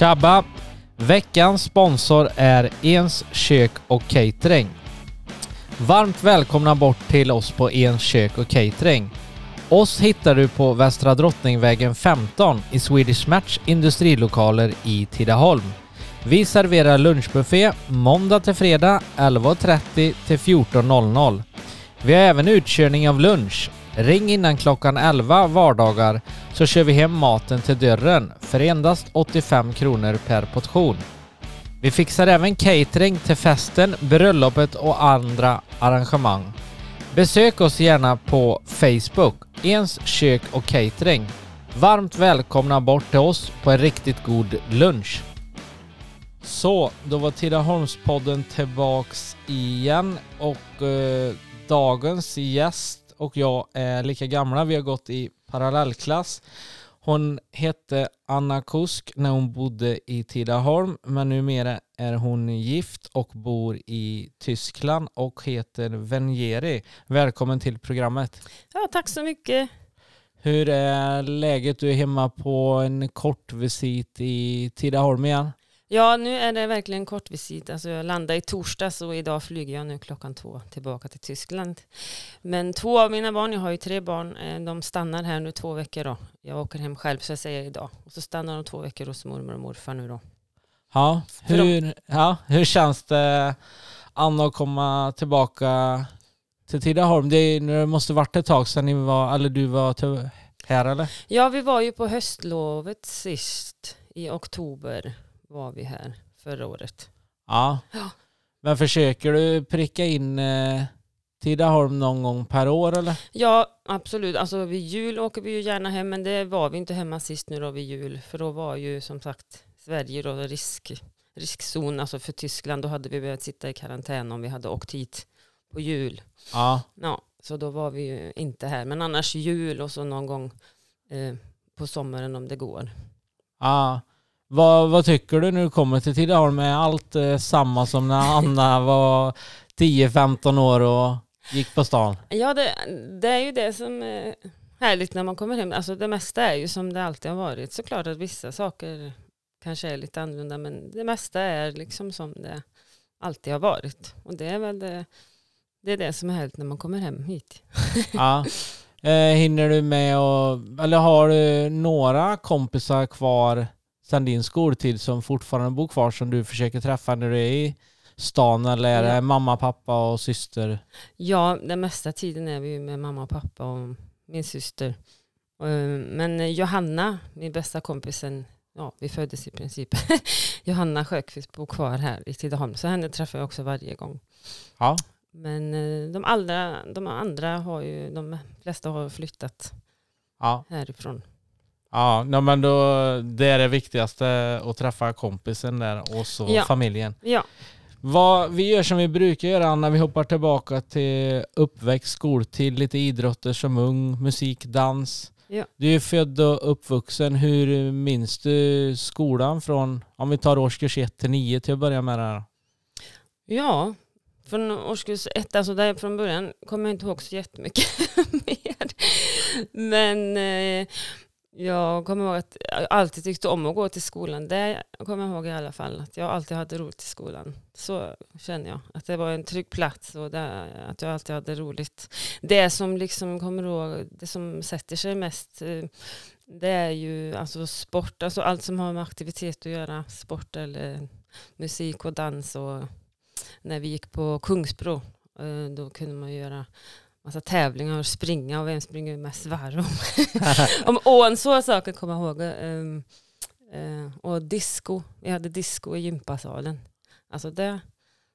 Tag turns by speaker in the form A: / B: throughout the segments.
A: Tjabba! Veckans sponsor är Ens kök och catering. Varmt välkomna bort till oss på Ens kök och catering. Oss hittar du på Västra Drottningvägen 15 i Swedish Match industrilokaler i Tidaholm. Vi serverar lunchbuffé måndag till fredag 11.30 till 14.00. Vi har även utkörning av lunch. Ring innan klockan 11 vardagar så kör vi hem maten till dörren för endast 85 kronor per portion. Vi fixar även catering till festen, bröllopet och andra arrangemang. Besök oss gärna på Facebook, Ens kök och catering. Varmt välkomna bort till oss på en riktigt god lunch. Så, då var Tidaholmspodden tillbaks igen och eh, dagens gäst och jag är lika gamla. Vi har gått i parallellklass. Hon hette Anna Kusk när hon bodde i Tidaholm men numera är hon gift och bor i Tyskland och heter Venjeri. Välkommen till programmet.
B: Ja, tack så mycket.
A: Hur är läget? Du är hemma på en kort visit i Tidaholm igen.
B: Ja, nu är det verkligen kort visit. Alltså jag landade i torsdags och idag flyger jag nu klockan två tillbaka till Tyskland. Men två av mina barn, jag har ju tre barn, eh, de stannar här nu två veckor då. Jag åker hem själv så jag säger idag. Och så stannar de två veckor hos mormor och morfar nu då.
A: Ja, hur, ja, hur känns det Anna att komma tillbaka till Tidaholm? Det, det måste varit ett tag sedan ni var, eller du var till, här eller?
B: Ja, vi var ju på höstlovet sist i oktober var vi här förra året.
A: Ja.
B: Ja.
A: Men försöker du pricka in eh, Tidaholm någon gång per år eller?
B: Ja, absolut. Alltså vid jul åker vi ju gärna hem, men det var vi inte hemma sist nu då vid jul. För då var ju som sagt Sverige då risk, riskzon, alltså för Tyskland. Då hade vi behövt sitta i karantän om vi hade åkt hit på jul.
A: Ja.
B: Ja, så då var vi ju inte här. Men annars jul och så någon gång eh, på sommaren om det går.
A: ja. Vad, vad tycker du du kommer till Tidaholm? Är allt eh, samma som när Anna var 10-15 år och gick på stan?
B: Ja, det, det är ju det som är härligt när man kommer hem. Alltså det mesta är ju som det alltid har varit. Såklart att vissa saker kanske är lite annorlunda, men det mesta är liksom som det alltid har varit. Och det är väl det, det, är det som är härligt när man kommer hem hit.
A: Ja. Eh, hinner du med och, eller har du några kompisar kvar sedan din skoltid som fortfarande bor kvar som du försöker träffa när du är i stan eller är det
B: Ja.
A: mamma, pappa och syster?
B: Ja, den mesta tiden är vi ju med mamma och pappa och min syster. Eh, Men Johanna, min bästa kompisen, ja vi föddes i princip. Johanna Sjöqvist bor kvar här i Tidaholm, så henne träffar jag också varje gång.
A: Ja.
B: Men eh, de, allra, de andra har ju, de flesta har flyttat
A: Ja,
B: härifrån.
A: Ja nej, men då, det är det viktigaste att träffa kompisen där och så
B: Ja.
A: familjen.
B: Ja,
A: Vad vi gör som vi brukar göra när vi hoppar tillbaka till uppväxt, skoltid, lite idrotter som ung, musik, dans.
B: Ja.
A: Du är född och uppvuxen. Hur minns du skolan från, om vi tar årskurs 1 till 9 till att börja med det här?
B: ja från årskurs ett, alltså där från början kommer jag inte ihåg så jättemycket mer. Men eh, jag kommer ihåg att jag alltid tyckte om att gå till skolan. Det kommer jag ihåg i alla fall, att jag alltid hade roligt i skolan. Så känner jag, att det var en trygg plats och det, att jag alltid hade roligt. Det som liksom kommer ihåg, det som sätter sig mest, eh, det är ju alltså sport, alltså allt som har med aktivitet att göra, sport eller musik och dans och när vi gick på Kungsbro, eh, då kunde man göra massa tävlingar och springa och vem springer mest varv om, ån. Så saker kommer jag ihåg. Ehm, eh, och disco, vi hade disco i gympasalen. Alltså det,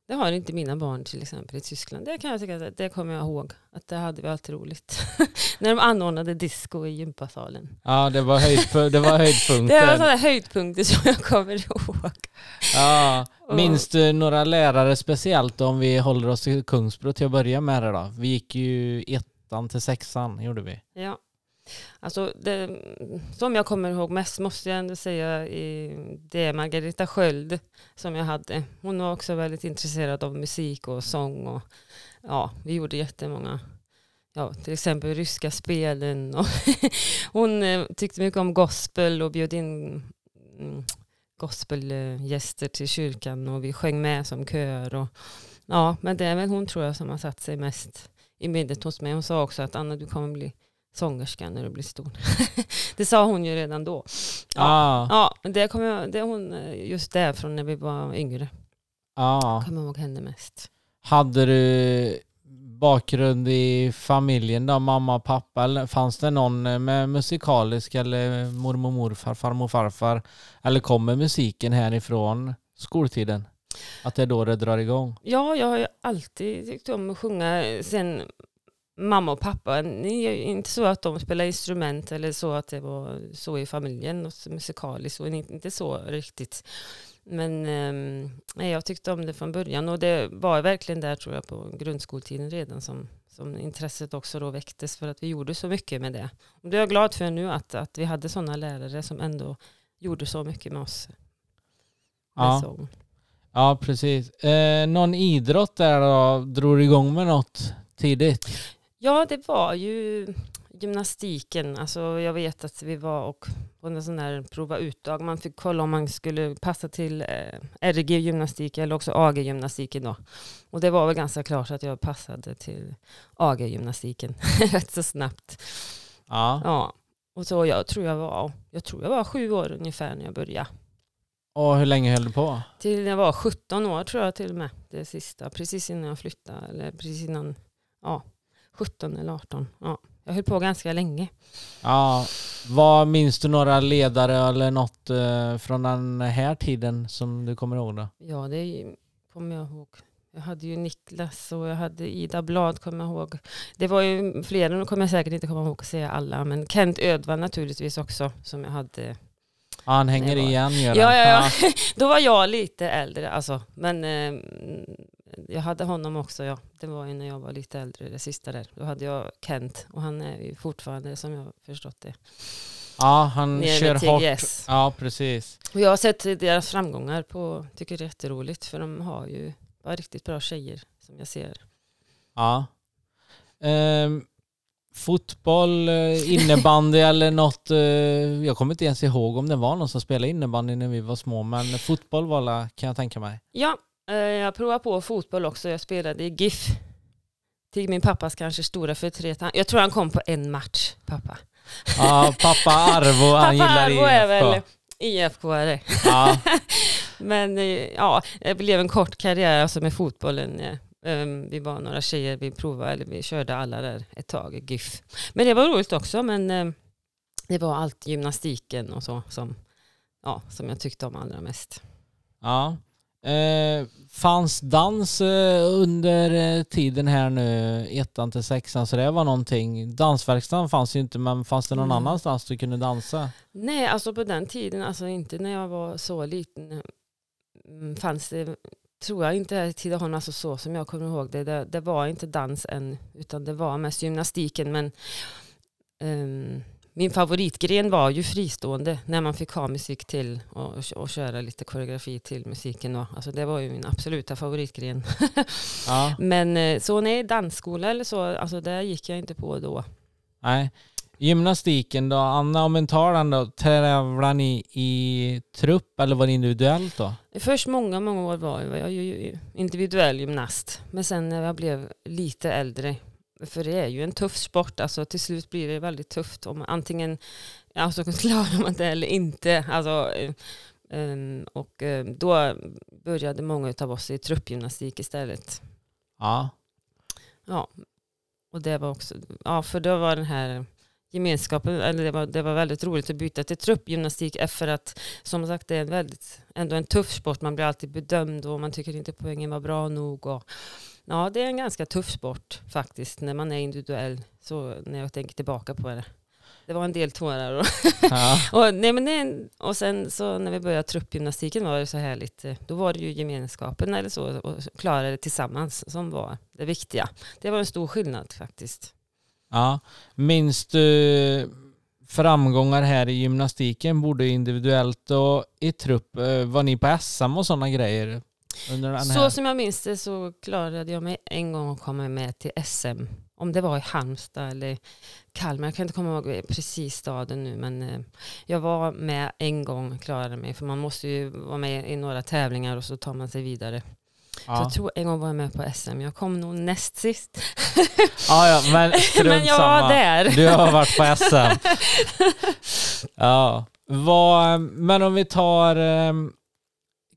B: det har inte mina barn till exempel i Tyskland. Det kan jag tycka, att det kommer jag ihåg. Att det hade vi alltid roligt. När de anordnade disco i gympasalen.
A: Ja, det var, höjdp- det var
B: Det var
A: höjdpunkten.
B: sådana höjdpunkter som jag kommer ihåg.
A: Ja. Minns du några lärare speciellt om vi håller oss till Kungsbro till att börja med det då? Vi gick ju ettan till sexan, gjorde vi.
B: Ja. Alltså det, som jag kommer ihåg mest måste jag ändå säga i det är Margareta Sköld som jag hade. Hon var också väldigt intresserad av musik och sång och ja, vi gjorde jättemånga ja, till exempel ryska spelen och hon eh, tyckte mycket om gospel och bjöd in mm, gospelgäster till kyrkan och vi sjöng med som kör. Och, ja, men det är väl hon tror jag som har satt sig mest i minnet hos mig. Hon sa också att Anna du kommer bli sångerska när du blir stor. det sa hon ju redan då. Ja,
A: Ah,
B: ja det kommer det hon eh, just där från när vi var yngre.
A: ah.
B: Kommer ihåg henne mest.
A: Hade du bakgrund i familjen då, mamma och pappa? Eller fanns det någon eh, med musikalisk eller mormor, morfar, farmor, farfar? Eller kommer musiken härifrån skoltiden? Att det är då det drar igång?
B: Ja, jag har ju alltid tyckt om att sjunga sen mamma och pappa. Inte så att de spelar instrument eller så att det var så i familjen, och så musikaliskt, och inte så riktigt. Men eh, jag tyckte om det från början och det var verkligen där tror jag på grundskoltiden redan som, som intresset också då väcktes för att vi gjorde så mycket med det. Och det är jag glad för nu att, att vi hade sådana lärare som ändå gjorde så mycket med oss. Med
A: Ja,
B: sång.
A: ja precis. Eh, någon idrott där då? Drog du igång med något tidigt?
B: Ja, det var ju gymnastiken. Alltså, jag vet att vi var och på en sån där prova ut-dag. Man fick kolla om man skulle passa till eh, RG-gymnastik eller också AG-gymnastiken då. Och det var väl ganska klart att jag passade till AG-gymnastiken rätt så snabbt.
A: Ja.
B: Ja. Och så jag tror jag var, jag tror jag var sju år ungefär när jag började.
A: Och hur länge höll du på?
B: Till jag var 17 år tror jag till och med. Det sista, precis innan jag flyttade. Eller precis innan, ja, 17 eller 18. Ja. Jag höll på ganska länge.
A: Ja, vad minns du några ledare eller något eh, från den här tiden som du kommer ihåg då?
B: Ja, det kommer jag ihåg. Jag hade ju Niklas och jag hade Ida Blad, kommer jag ihåg. Det var ju flera, nu kommer jag säkert inte komma ihåg att säga alla, men Kent Ödvall naturligtvis också, som jag hade.
A: Ja, han hänger igen gör
B: Ja, ja, ja. Då var jag lite äldre, alltså. Men eh, jag hade honom också, ja. Det var ju när jag var lite äldre, det sista där. Då hade jag Kent och han är ju fortfarande, som jag förstått det,
A: Ja, han
B: nere
A: kör hårt. Ja, precis.
B: Och jag har sett deras framgångar på, tycker det är jätteroligt, för de har ju bara riktigt bra tjejer, som jag ser.
A: Ja. Ehm, fotboll, eh, innebandy eller något. eh, jag kommer inte ens ihåg om det var någon som spelade innebandy när vi var små, men fotboll var kan jag tänka mig.
B: Ja, jag provade på fotboll också. Jag spelade i GIF. Till min pappas kanske stora förtret. Han- Jag tror han kom på en match, pappa.
A: Ja, pappa Arvo, han
B: Pappa
A: gillar
B: Arvo är väl
A: IFK.
B: Är det.
A: Ja,
B: Men eh, ja, det blev en kort karriär alltså med fotbollen. eh. Ehm, Vi var några tjejer, vi provade, eller vi körde alla där ett tag, i GIF. Men det var roligt också, men eh, det var allt gymnastiken och så som, ja, som jag tyckte om allra mest.
A: ja. Eh, fanns dans eh, under eh, tiden här nu, ettan till sexan, så det var någonting. Dansverkstan fanns ju inte, men fanns det någon
B: Mm.
A: annanstans du kunde dansa?
B: Nej, alltså på den tiden, alltså inte när jag var så liten, mm, fanns det, tror jag inte här i Tidaholm, alltså så som jag kommer ihåg det, det, det var inte dans än, utan det var mest gymnastiken, men ehm, min favoritgren var ju fristående, när man fick ha musik till och, och köra lite koreografi till musiken. Då. Alltså det var ju min absoluta favoritgren.
A: Ja,
B: Men eh, så nej, dansskola eller så, alltså det gick jag inte på då.
A: nej. Gymnastiken då, Anna, om tar den då, tävlar ni i trupp eller var det individuellt då?
B: Först många, många år var jag ju individuell gymnast. Men sen när jag blev lite äldre, för det är ju en tuff sport, alltså till slut blir det väldigt tufft om antingen alltså, klarar man det eller inte. Alltså, eh, ehm, och eh, då började många av oss i truppgymnastik istället.
A: Ja,
B: Ja, och det var också, ja för då var den här gemenskapen, eller det var, det var väldigt roligt att byta till truppgymnastik för att som sagt det är en väldigt, ändå en tuff sport, man blir alltid bedömd och man tycker inte poängen var bra nog. Och, ja, det är en ganska tuff sport faktiskt när man är individuell, så när jag tänker tillbaka på det. Det var en del tårar. Och,
A: ja,
B: och, nej, men det, och sen så när vi började truppgymnastiken var det så härligt. Då var det ju gemenskapen eller så och klara det tillsammans som var det viktiga. Det var en stor skillnad faktiskt.
A: ja. Minns du framgångar här i gymnastiken, både individuellt och i trupp? Eh, Var ni på SM och sådana grejer? Här?
B: Så som jag minns det så klarade jag mig en gång att komma med till SM om det var i Halmstad eller Kalmar, jag kan inte komma ihåg precis staden nu, men eh, jag var med en gång, klarade mig, för man måste ju vara med i några tävlingar och så tar man sig vidare.
A: Ja.
B: Så jag tror en gång var jag med på SM, jag kom nog näst sist.
A: ja, ja, men
B: men jag var där.
A: Du har varit på SM. ja. Vad, men om vi tar um,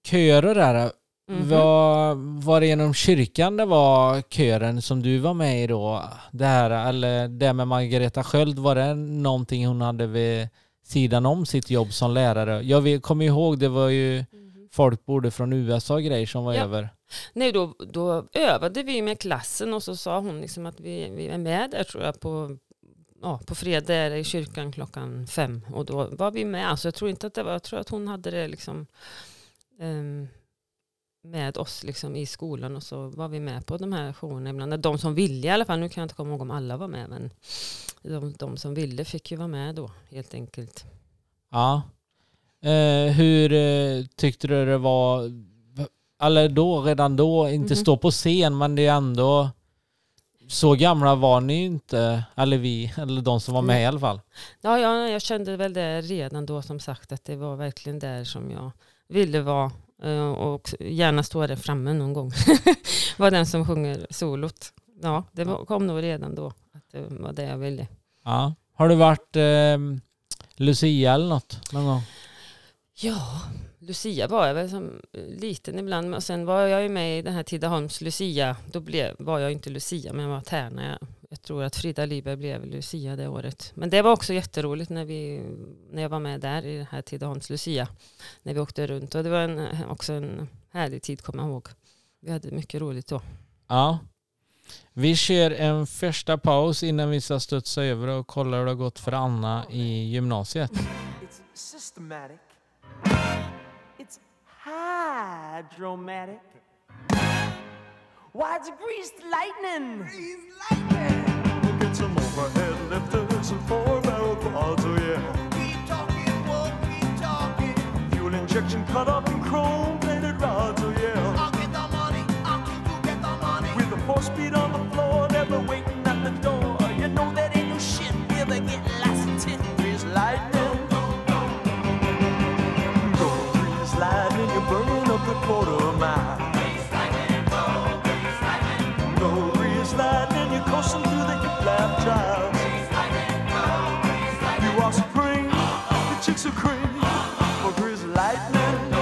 A: körer där.
B: Mhm.
A: Var, var det genom kyrkan det var kören som du var med i då? Det här, eller det med Margareta Sköld, var det någonting hon hade vid sidan om sitt jobb som lärare? Jag kommer ihåg, det var ju
B: Mhm.
A: folk både från USA och grejer som var
B: Ja.
A: över.
B: Nej, då, då övade vi med klassen och så sa hon liksom att vi, vi är med där tror jag på, ja, på fredag är det i kyrkan klockan fem och då var vi med. Alltså jag tror inte att det var, jag tror att hon hade det liksom ehm, med oss liksom i skolan och så var vi med på de här jourerna ibland. De som ville i alla fall, nu kan jag inte komma ihåg om alla var med men de, de som ville fick ju vara med då helt enkelt.
A: Ja. Eh, hur eh, tyckte du det var, eller då, redan då, inte
B: Mhm.
A: stå på scen, men det är ändå så gamla var ni inte, eller vi, eller de som var med i alla fall.
B: Ja, ja, jag kände väl det redan då som sagt att det var verkligen där som jag ville vara och gärna stå där framme någon gång. var den som sjunger solot. Ja, det var, kom nog redan då att det var det jag ville.
A: Ja. Har du varit eh, Lucia eller något någon gång?
B: Ja, Lucia var jag väl som liten ibland och sen var jag ju med i den här Tidaholms Lucia. Då blev, var jag inte Lucia men jag var Tärna. Jag, tror att Frida Lyberg blev Lucia det året. Men det var också jätteroligt när, vi, när jag var med där i den här Tidaholms Lucia. När vi åkte runt och det var en, också en härlig tid kommer jag ihåg. Vi hade mycket roligt då.
A: Ja. Vi kör en första paus innan vi ska studsa över och kolla hur det har gått för Anna i gymnasiet.
C: It's systematic. It's hydromatic. Why, it's greased lightning. Greased lightning.
D: We'll get some overhead lifters and four barrel quads, oh yeah.
C: Keep talking, won't keep talking.
D: Fuel injection cut up in chrome chicks are cream for grease lightning.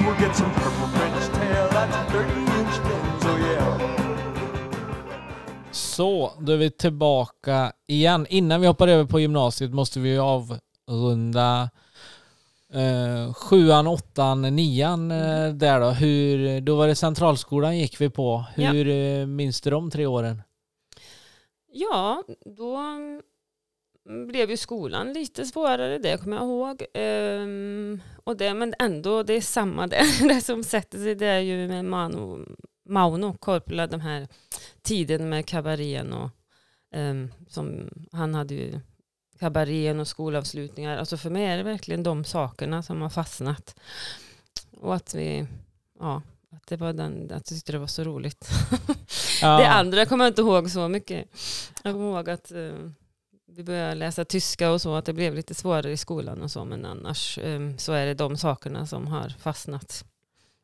D: We'll get some purple French tail, that's a 30 inch lens, oh yeah.
A: Så, då är vi tillbaka igen. Innan vi hoppar över på gymnasiet måste vi avrunda eh, sjuan, åttan, nian eh, där då. Hur, då var det centralskolan gick vi på.
B: Ja.
A: Hur eh, minns du de tre åren?
B: Ja, då blev ju skolan lite svårare, det kommer jag ihåg. Ehm, och det, men ändå, det är samma det. Det som sätter sig det är ju med Mano, Mauno Korpela, de här tiden med kabarén och ehm, som han hade ju kabarén och skolavslutningar. Alltså för mig är det verkligen de sakerna som har fastnat. Och att vi, ja, att det var den, att jag tyckte det var så roligt.
A: Ja,
B: Det andra kommer jag inte ihåg så mycket. Jag kommer ihåg att eh, vi började läsa tyska och så, att det blev lite svårare i skolan och så, men annars eh, så är det de sakerna som har fastnat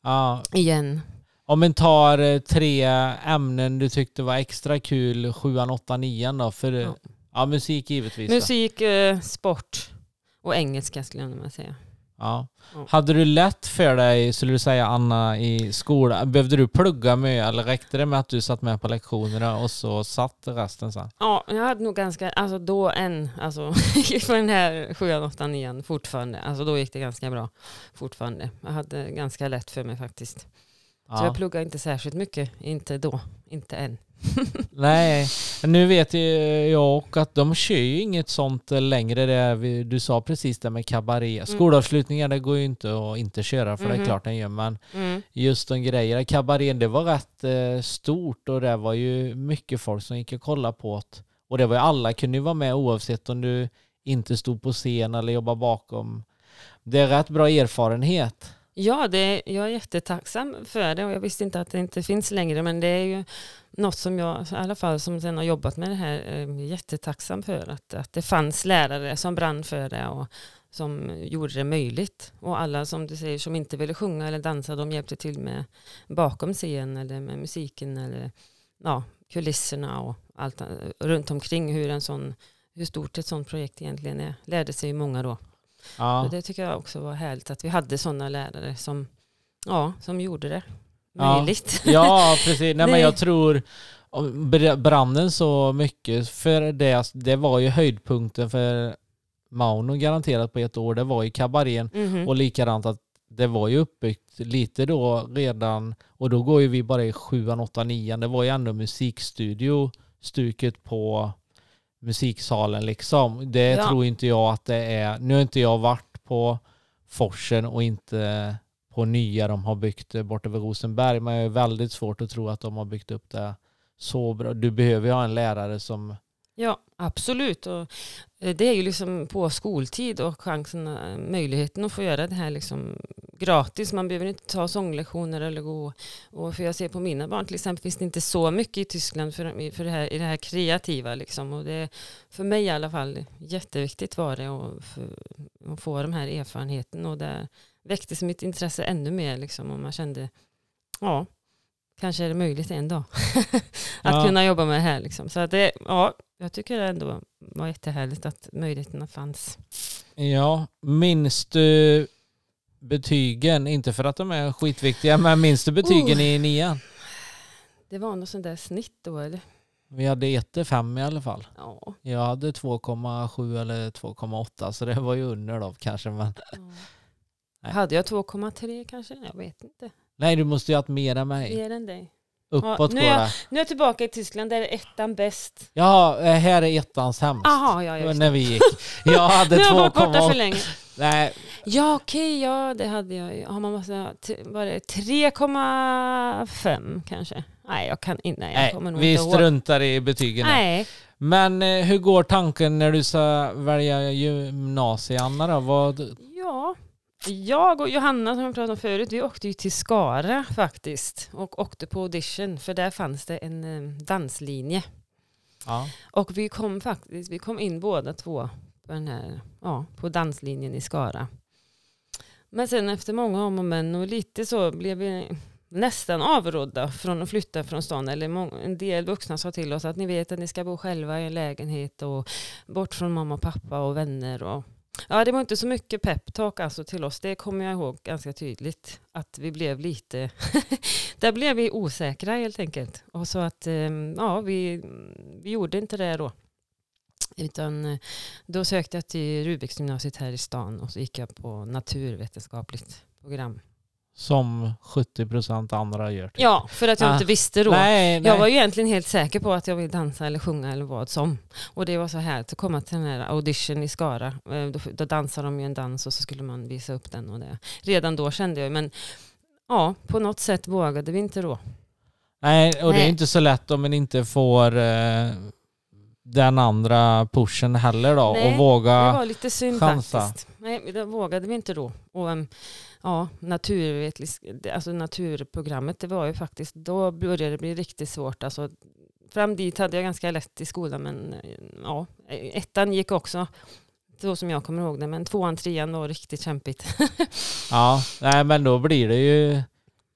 A: ja.
B: igen.
A: Om man tar eh, tre ämnen du tyckte var extra kul, sjuan, åttan, nian då? För, ja.
B: Ja.
A: musik givetvis.
B: Musik, eh, sport och engelska skulle jag nog säga.
A: Ja. Hade du lätt för dig, skulle du säga Anna, i skolan? Behövde du plugga med eller räckte det med att du satt med på lektionerna och så satt resten sen?
B: Ja, jag hade nog ganska, alltså då än, alltså på den här 7, 8, 9 fortfarande, alltså då gick det ganska bra fortfarande. Jag hade ganska lätt för mig faktiskt. Så
A: Ja.
B: jag pluggade inte särskilt mycket, inte då, inte än.
A: Nej, nu vet ju jag också att de kör ju inget sånt längre. Det du sa precis det med kabaré. Skolavslutningar det går ju inte att inte köra för det är
B: Mhm.
A: klart den gör. Men
B: Mm.
A: just de grejerna. Kabarén det var rätt eh, stort och det var ju mycket folk som gick och kollade på det. Och det var ju alla kunde ju vara med oavsett om du inte stod på scen eller jobbade bakom. Det är rätt bra erfarenhet.
B: Ja, det, jag är jättetacksam för det och jag visste inte att det inte finns längre men det är ju något som jag i alla fall som sen har jobbat med det här eh, är jättetacksam för att, att det fanns lärare som brann för det och som gjorde det möjligt. Och alla som du säger som inte ville sjunga eller dansa de hjälpte till med bakom scen eller med musiken eller ja, kulisserna och allt eh, runt omkring hur, en sån, hur stort ett sånt projekt egentligen är. Lärde sig många då.
A: Ja.
B: Och det tycker jag också var härligt att vi hade sådana lärare som, ja, som gjorde det
A: Ja.
B: möjligt.
A: Ja, precis. Nej, men jag tror branden så mycket för det, det var ju höjdpunkten för Mauno garanterat på ett år. Det var ju kabarén
B: Mhm.
A: och likadant att det var ju uppbyggt lite då redan och då går ju vi bara i sjuan, åttan, nian. Det var ju ändå musikstudio stuket på musiksalen liksom. Det
B: Ja.
A: tror inte jag att det är. Nu har inte jag varit på Forsen och inte på nya de har byggt bort över Rosenberg men jag är väldigt svårt att tro att de har byggt upp det så bra. Du behöver ju ha en lärare som
B: Ja, absolut. Och eh, det är ju liksom på skoltid och chansen, eh, möjligheten att få göra det här liksom gratis. Man behöver inte ta sånglektioner eller gå. Och för jag ser på mina barn till exempel finns det inte så mycket i Tyskland för, för det här, i det här kreativa. Liksom. Och det, för mig i alla fall jätteviktigt var det att, för, att få de här erfarenheten. Och det väcktes mitt intresse ännu mer. Liksom, och man kände, ja, kanske är det möjligt en dag. att
A: Ja.
B: kunna jobba med det här. Liksom. Så att det, ja, jag tycker det ändå var jättehärligt att möjligheterna fanns.
A: Ja, minns du betygen? Inte för att de är skitviktiga, men minns du betygen
B: Oh.
A: i nian?
B: Det var något sånt där snitt då eller?
A: Vi hade 1 5 i alla fall.
B: Ja.
A: Jag hade 2,7 eller 2,8 så det var ju under då kanske. Men... Nej.
B: Hade jag 2,3 kanske? Jag vet inte.
A: Nej, du måste ju ha haft mer än mig.
B: Mer än dig.
A: Uppåt
B: nu
A: går
B: är jag-
A: det.
B: Nu är jag tillbaka i Tyskland, där är ettan bäst.
A: Jaha, eh, här är ettan sämst.
B: Jaha, ja, just
A: När vi gick. Jag hade
B: Nu har jag varit borta för
A: 2,8.
B: länge.
A: Nej,
B: Ja, okej, ja det hade jag ju. Har man massa, var det 3,5 kanske? Nej, jag kan inte. Nej, jag kommer nog
A: vi
B: inte ihåg.
A: struntar i betygen.
B: Nej,
A: Men eh, hur går tanken när du ska välja gymnasie, Anna då? Vad...
B: Ja, jag och Johanna som jag pratade om förut, vi åkte ju till Skara faktiskt och åkte på audition för där fanns det en eh, danslinje.
A: Ja.
B: Och vi kom faktiskt, vi kom in båda två på, den här, ja, på danslinjen i Skara. Men sen efter många om och men och lite så blev vi nästan avrådda från att flytta från stan. Eller en del vuxna sa till oss att ni vet att ni ska bo själva i en lägenhet och bort från mamma och pappa och vänner. Och, ja, det var inte så mycket peptalk alltså till oss. Det kommer jag ihåg ganska tydligt. Att vi blev lite, där blev vi osäkra helt enkelt. Och så att, ehm, ja, vi, vi gjorde inte det då. Utan eh, då sökte jag till Rubiksgymnasiet här i stan och så gick jag på naturvetenskapligt program.
A: Som 70% andra gör. typ.
B: Ja, för att jag
A: Ah.
B: inte visste då.
A: Nej, nej.
B: Jag var ju egentligen helt säker på att jag vill dansa eller sjunga eller vad som. Och det var så här att komma till den här audition i Skara. Eh, Då, då dansade de ju en dans och så skulle man visa upp den. Och det. Redan då kände jag, men ja, på något sätt vågade vi inte då.
A: nej, och det är
B: Nej.
A: inte så lätt om man inte får eh, den andra pushen heller då.
B: Nej,
A: och våga...
B: Det var lite synd
A: chansa.
B: faktiskt. Nej, det vågade vi inte då. Och em, ja, alltså naturprogrammet, det var ju faktiskt, då började det bli riktigt svårt. Alltså, fram dit hade jag ganska lätt i skolan, men eh, ja, ettan gick också så som jag kommer ihåg det, men tvåan, trean var riktigt kämpigt.
A: Ja, nej men då blir det ju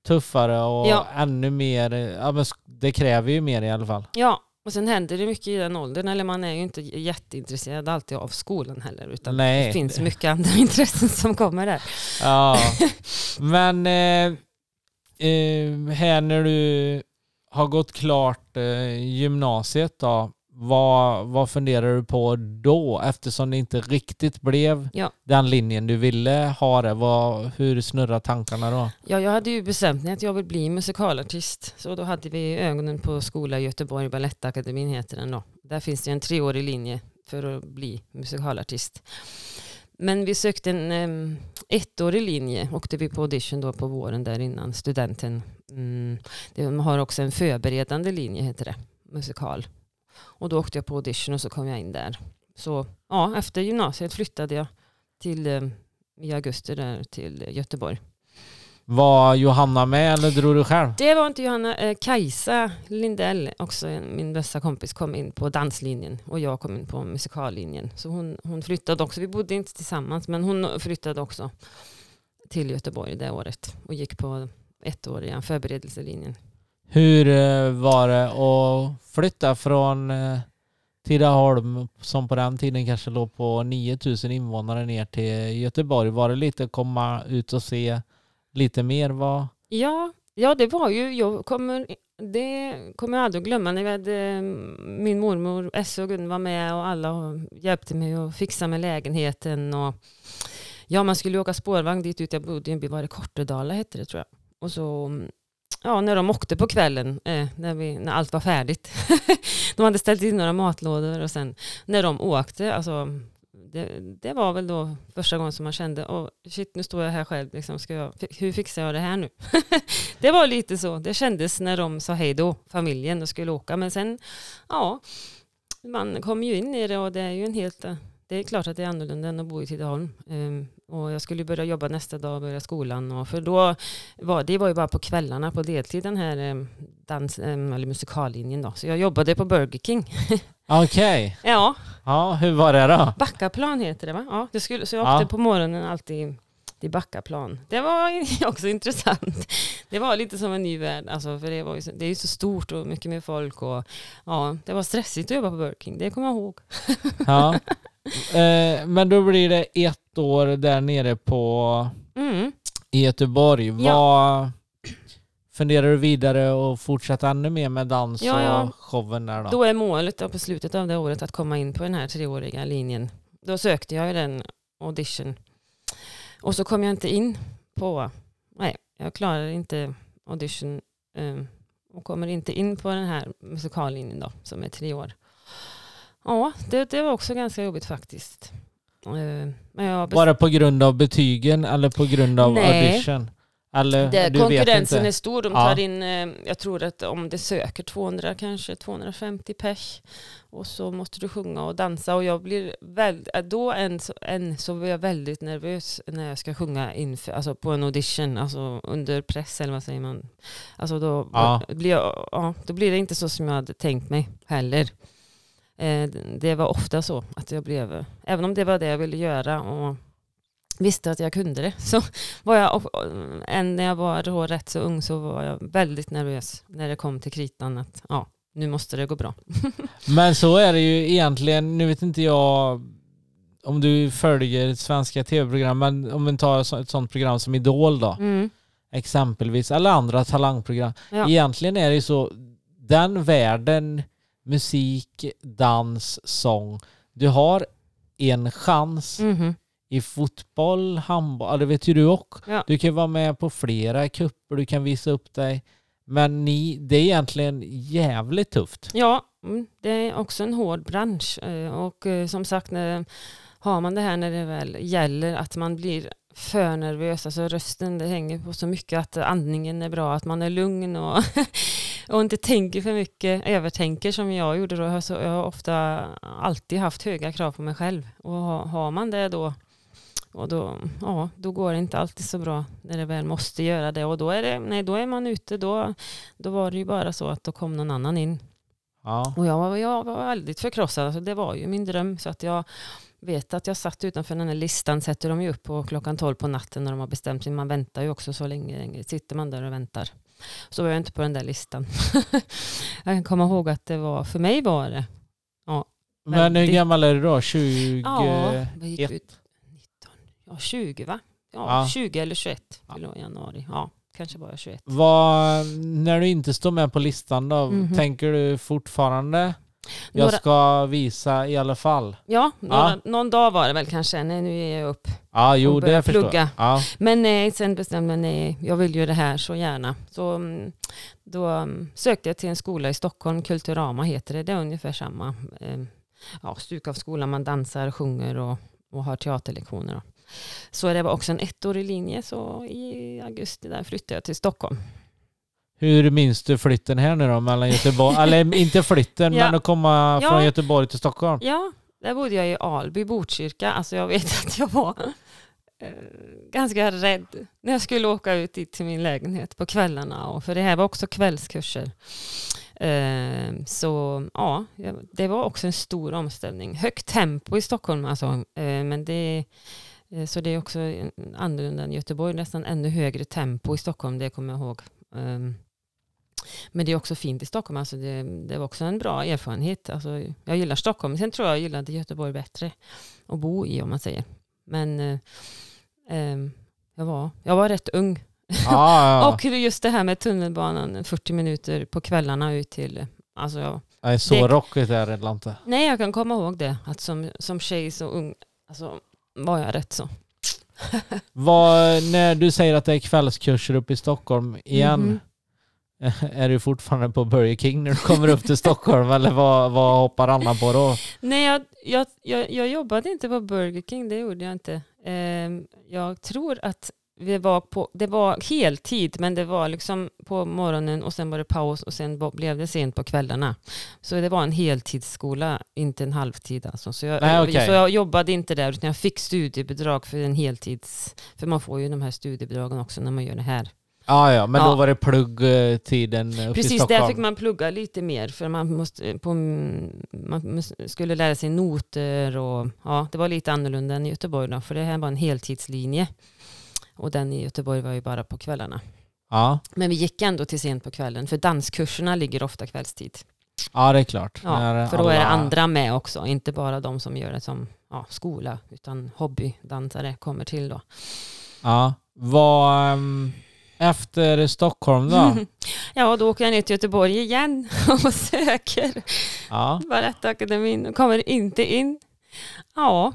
A: tuffare och
B: Ja.
A: ännu mer. Ja, men det kräver ju mer i alla fall.
B: ja, och sen händer det mycket i den åldern, eller man är ju inte jätteintresserad alltid av skolan heller, utan
A: Nej.
B: det finns mycket andra intressen som kommer där.
A: Ja, men eh, eh, här när du har gått klart eh, gymnasiet då, vad, vad funderar du på då? Eftersom det inte riktigt blev
B: Ja.
A: den linjen du ville ha det. Vad, hur snurrar tankarna då?
B: Ja, jag hade ju bestämt mig att jag vill bli musikalartist. Så då hade vi ögonen på skola i Göteborg, Balettakademin heter den då. Där finns det en treårig linje för att bli musikalartist. Men vi sökte en um, ettårig linje, åkte vi på audition då på våren där innan studenten. Mm, de har också en förberedande linje heter det, musikal. Och då åkte jag på audition och så kom jag in där. Så ja, efter gymnasiet flyttade jag till, eh, i augusti där till Göteborg.
A: Var Johanna med eller drog du själv?
B: Det var inte Johanna, eh, Kajsa Lindell, också min bästa kompis, kom in på danslinjen och jag kom in på musikallinjen. Så hon, hon flyttade också, vi bodde inte tillsammans, men hon flyttade också till Göteborg det året och gick på ettåriga förberedelselinjen.
A: Hur eh, var det att flytta från eh, Tidaholm som på den tiden kanske låg på 9000 invånare ner till Göteborg? Var det lite att komma ut och se lite mer? Vad?
B: Ja, ja det var ju, jag kommer, det kommer jag aldrig att glömma när vi hade, eh, min mormor Esse och Gun var med och alla hjälpte mig att fixa med lägenheten och ja, man skulle ju åka spårvagn dit ut, jag bodde i en by, var det Kortedala hette det tror jag. Och så, mm, ja, när de åkte på kvällen, eh, när, vi, när allt var färdigt. de hade ställt in några matlådor och sen när de åkte, alltså det, det var väl då första gången som man kände, oh, shit nu står jag här själv, liksom, ska jag, hur fixar jag det här nu? det var lite så, det kändes när de sa hej då, familjen, och skulle åka. Men sen, ja, man kommer ju in i det och det är ju en helt, eh, det är klart att det är annorlunda än att bo i Tidaholm. Um, och jag skulle börja jobba nästa dag och börja skolan. Och för då var, det var ju bara på kvällarna på deltid den här um, dans, um, eller musikallinjen då. Så jag jobbade på Burger King.
A: Okej.
B: ja,
A: Ja, hur var det då?
B: Backaplan heter det va? Ja, det skulle, så jag
A: Ja.
B: åkte på morgonen alltid till Backaplan. Det var också intressant. Det var lite som en ny värld, alltså, för det, var ju så, det är ju så stort och mycket mer folk. Och, ja, det var stressigt att jobba på Burger King, det kommer jag ihåg.
A: Ja. Eh, men då blir det ett år där nere på
B: Mm.
A: i Göteborg.
B: Ja.
A: Vad funderar du vidare och fortsätta ännu mer med dans
B: Ja, ja.
A: och showen där då?
B: Då är målet då på slutet av det året att komma in på den här treåriga linjen. Då sökte jag ju den audition. Och så kom jag inte in på, nej, jag klarar inte audition eh, och kommer inte in på den här musikallinjen då, som är tre år. Ja, det, det var också ganska jobbigt faktiskt. Eh,
A: det på grund av betygen eller på grund av
B: Nej.
A: audition? Eller
B: det, konkurrensen är stor. De
A: Ja.
B: tar in, eh, jag tror att om det söker 200, kanske 250 pers. Och så måste du sjunga och dansa. Och jag blir väldigt, då än så, än så var jag väldigt nervös när jag ska sjunga inför, alltså på en audition, alltså under press eller vad säger man. Alltså då,
A: Ja.
B: blir, jag, ja, då blir det inte så som jag hade tänkt mig heller. Eh, det var ofta så att jag blev, även om det var det jag ville göra och visste att jag kunde det, så var jag, än när jag var då rätt så ung så var jag väldigt nervös när det kom till kritan att ja, nu måste det gå bra.
A: Men så är det ju egentligen, nu vet inte jag om du följer svenska tv-program, men om vi tar ett sånt program som Idol då,
B: Mm.
A: exempelvis, eller andra talangprogram.
B: Ja.
A: Egentligen är det ju så, den världen, musik, dans, sång, du har en chans
B: Mhm.
A: i fotboll, handboll, det vet ju du också.
B: Ja.
A: Du kan vara med på flera kupper, du kan visa upp dig. Men ni, det är egentligen jävligt tufft.
B: Ja, mm, det är också en hård bransch. Eh, och eh, som sagt, när, har man det här när det väl gäller att man blir för nervös, alltså rösten det hänger på så mycket att andningen är bra, att man är lugn och, och inte tänker för mycket, övertänker som jag gjorde då. Så jag har ofta alltid haft höga krav på mig själv och har man det då och då, ja, då går det inte alltid så bra när det väl måste göra det och då är, det, nej, då är man ute, då, då var det ju bara så att då kom någon annan in
A: Ja.
B: och jag var, jag var väldigt förkrossad. Alltså det var ju min dröm. Så att jag vet att jag satt utanför den här listan. Sätter de ju upp på klockan 12 på natten när de har bestämt sig. Man väntar ju också så länge. Sitter man där och väntar. Så var jag inte på den där listan. jag kan komma ihåg att det var, för mig var det.
A: Men hur gammal är du då? 20?
B: Ja, vad gick ut? 19, ja 20 va? Ja,
A: Ja.
B: 20 eller 21
A: Ja.
B: jag januari. Ja, kanske bara 21.
A: Vad, när du inte står med på listan då,
B: Mhm.
A: tänker du fortfarande jag
B: Några,
A: ska visa i alla fall?
B: ja, några, någon dag var det väl kanske. Nej, nu är jag upp.
A: Ja, jo det förstår
B: plugga.
A: jag. Ja.
B: Men nej, sen bestämde jag nej, jag vill ju det här så gärna. Så mm, då mm, sökte jag till en skola i Stockholm, Kulturama heter det. Det är ungefär samma. eh, Ja, Stukavskola, man dansar, sjunger och, och har teaterlektioner. Då. Så det var också en ettårig linje, så i augusti där flyttade jag till Stockholm.
A: Hur minns du flytten här nu då mellan Göteborg, eller inte flytten
B: Ja.
A: men att komma
B: Ja.
A: från Göteborg till Stockholm?
B: Ja, där bodde jag i Alby, Botkyrka. Alltså jag vet att jag var eh, ganska rädd när jag skulle åka ut dit till min lägenhet på kvällarna. Och för det här var också kvällskurser. Eh, så ja, det var också en stor omställning. Högt tempo i Stockholm alltså. Eh, men det, så det är också annorlunda än Göteborg. Nästan ännu högre tempo i Stockholm, det kommer jag ihåg. Eh, men det är också fint i Stockholm. Alltså det, det var också en bra erfarenhet. Alltså jag gillar Stockholm. Sen tror jag jag gillade Göteborg bättre att bo i om man säger. Men eh, ehm, jag, var, jag var rätt ung.
A: Ja.
B: Och just det här med tunnelbanan, 40 minuter på kvällarna ut till... Alltså jag,
A: Nej, så
B: det-
A: rockigt är det inte.
B: nej, jag kan komma ihåg det. Att som, som tjej så ung alltså, var jag rätt så.
A: Vad, när du säger att det är kvällskurser uppe i Stockholm igen,
B: Mhm.
A: är du fortfarande på Burger King när du kommer upp till Stockholm eller vad, vad hoppar Anna på då?
B: Nej, jag, jag, jag, jag jobbade inte på Burger King, det gjorde jag inte. Ehm, jag tror att vi var på, det var heltid, men det var liksom på morgonen och sen var det paus och sen blev det sent på kvällarna. Så det var en heltidsskola, inte en halvtid alltså. Så jag,
A: Nej, okej.
B: så jag jobbade inte där, utan jag fick studiebidrag för en heltids... För man får ju de här studiebidragen också när man gör det här.
A: Ja, ja, men
B: Ja.
A: då var det pluggtiden uppe i
B: Precis,
A: Stockholm.
B: där fick man plugga lite mer för man, måste, på, man skulle lära sig noter och ja, det var lite annorlunda än i Göteborg då, för det här var en heltidslinje. Och den i Göteborg var ju bara på kvällarna.
A: Ja.
B: Men vi gick ändå till sent på kvällen, för danskurserna ligger ofta kvällstid.
A: ja, det är klart.
B: Ja,
A: När
B: för då är det andra med också, inte bara de som gör det som ja, skola, utan hobbydansare kommer till då.
A: Ja. Vad, ehm, efter Stockholm då?
B: ja, då åker jag ner till Göteborg igen och söker
A: Ja.
B: Balettakademin och kommer inte in. Ja,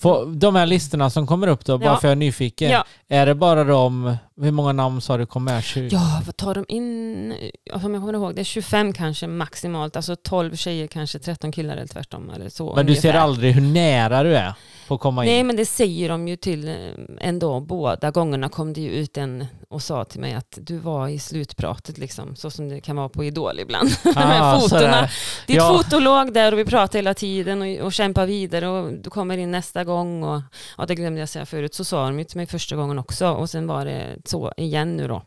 A: Få, de här listorna som kommer upp då, bara för jag är nyfiken.
B: Ja.
A: Är det bara de, hur många namn sa du kom med? 20?
B: Ja, vad tar de in? Ja, Som jag kommer ihåg, det är 25 kanske maximalt. Alltså 12 tjejer, kanske 13 killar eller tvärtom. Eller så,
A: Men du ser aldrig hur nära du är på att komma in?
B: Nej, men det säger de ju till eh, ändå. Båda gångerna kom det ju ut en och sa till mig att du var i slutpratet, liksom, så som det kan vara på Idol ibland.
A: Ah,
B: fotona. Ditt
A: Ja.
B: foto låg där och vi pratade hela tiden och, och kämpar vidare och du kommer in nästa gång. Och, ja, det glömde jag säga förut, så sa de ju till mig första gången också och sen var det så igen nu då.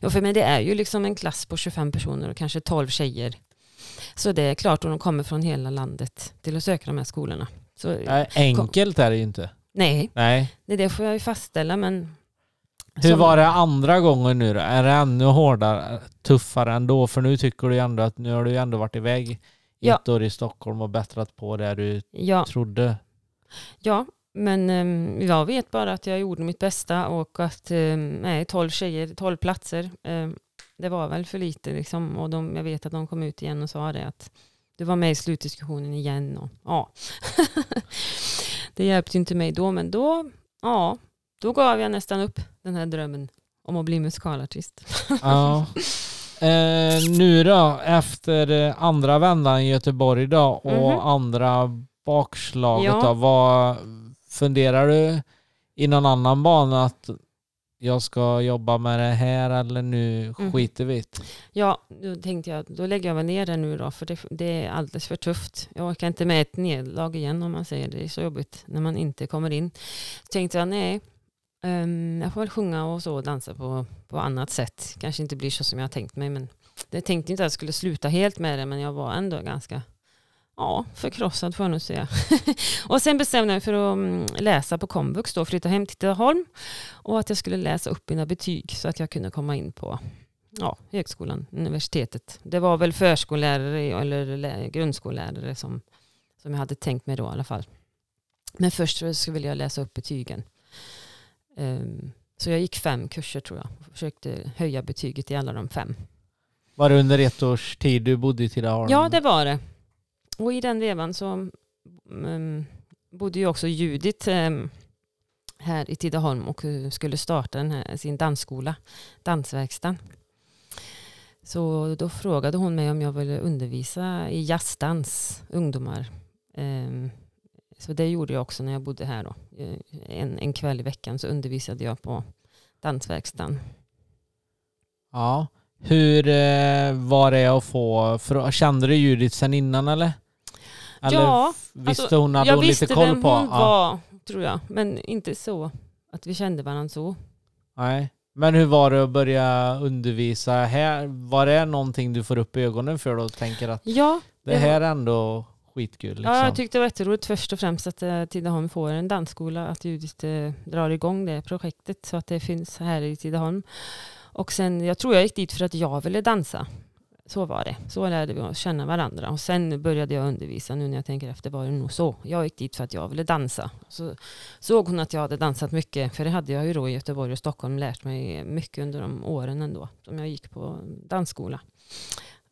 B: Ja, för mig det är ju liksom en klass på 25 personer och kanske 12 tjejer. Så det är klart att de kommer från hela landet till att söka de här skolorna. Så,
A: Nej, Enkelt är det ju inte.
B: nej,
A: Nej.
B: det, det får jag ju fastställa men...
A: Hur
B: som-
A: var det andra gången nu då? Är det ännu hårdare, tuffare ändå? För nu tycker du ju ändå att nu har du ju ändå varit iväg
B: Ja.
A: ett år i Stockholm och bättrat på det du
B: Ja,
A: trodde.
B: Ja, men um, jag vet bara att jag gjorde mitt bästa och att nej, 12 tjejer, 12 platser, um, det var väl för lite liksom. Och de, jag vet att de kom ut igen och sa det att du var med i slutdiskussionen igen. Och, ja. det hjälpte inte mig då, men då, ja, då gav jag nästan upp den här drömmen om att bli musikalartist.
A: Ja. Eh, nu då, efter eh, andra vändan i Göteborg då och
B: Mhm.
A: andra bakslaget
B: Ja.
A: då, vad funderar du i någon annan bana att jag ska jobba med det här eller nu
B: Mhm.
A: skiter vi det?
B: Ja, då tänkte jag, då lägger jag väl ner det nu då, för det, det är alldeles för tufft. Jag orkar inte med ett nederlag igen om man säger det. Det är så jobbigt när man inte kommer in. Så tänkte jag, nej, ehm, jag får väl sjunga och så och dansa på, på annat sätt. Kanske inte blir så som jag tänkt mig, men jag tänkte inte att jag skulle sluta helt med det, men jag var ändå ganska Ja, förkrossad får jag nog säga. och sen bestämde jag mig för att mm, läsa på komvux då, flytta hem till Tidaholm och att jag skulle läsa upp mina betyg så att jag kunde komma in på ja, högskolan, universitetet. Det var väl förskollärare eller lä- grundskollärare som, som jag hade tänkt mig då i alla fall. Men först så skulle jag läsa upp betygen. Ehm, så jag gick fem kurser tror jag och försökte höja betyget i alla de fem.
A: Var det under ett års tid du bodde i Tidaholm?
B: Ja, det var det. Och i den vevan så um, bodde ju också Judit um, ehm, här i Tidaholm och eh, skulle starta den här, sin dansskola, dansverkstan. Så då frågade hon mig om jag ville undervisa i jazzdans, ungdomar. Um, så det gjorde jag också när jag bodde här då. Eh, en, en kväll i veckan så undervisade jag på dansverkstan.
A: Ja. Hur eh, var det att få, för, kände du Judith sen innan eller? Eller
B: Ja,
A: visste
B: alltså,
A: hon, hade
B: jag
A: hon
B: visste
A: lite koll
B: vem
A: på?
B: hon
A: Ja.
B: var, tror jag. Men inte så. att vi kände varandra så.
A: Nej. Men hur var det att börja undervisa här? Var det någonting du får upp ögonen för då och tänker att
B: Ja,
A: det här är ändå skitkul? Liksom?
B: Ja, jag tyckte det var jätteroligt först och främst att eh, Tidaholm får en dansskola, att Judit eh, drar igång det projektet så att det finns här i Tidaholm. Och sen, jag tror jag gick dit för att jag ville dansa. Så var det. Så lärde vi oss känna varandra. Och sen började jag undervisa. Nu när jag tänker efter var det nog så. Jag gick dit för att jag ville dansa. Så såg hon att jag hade dansat mycket. För det hade jag ju då i Göteborg och Stockholm lärt mig mycket under de åren ändå. Som jag gick på dansskola.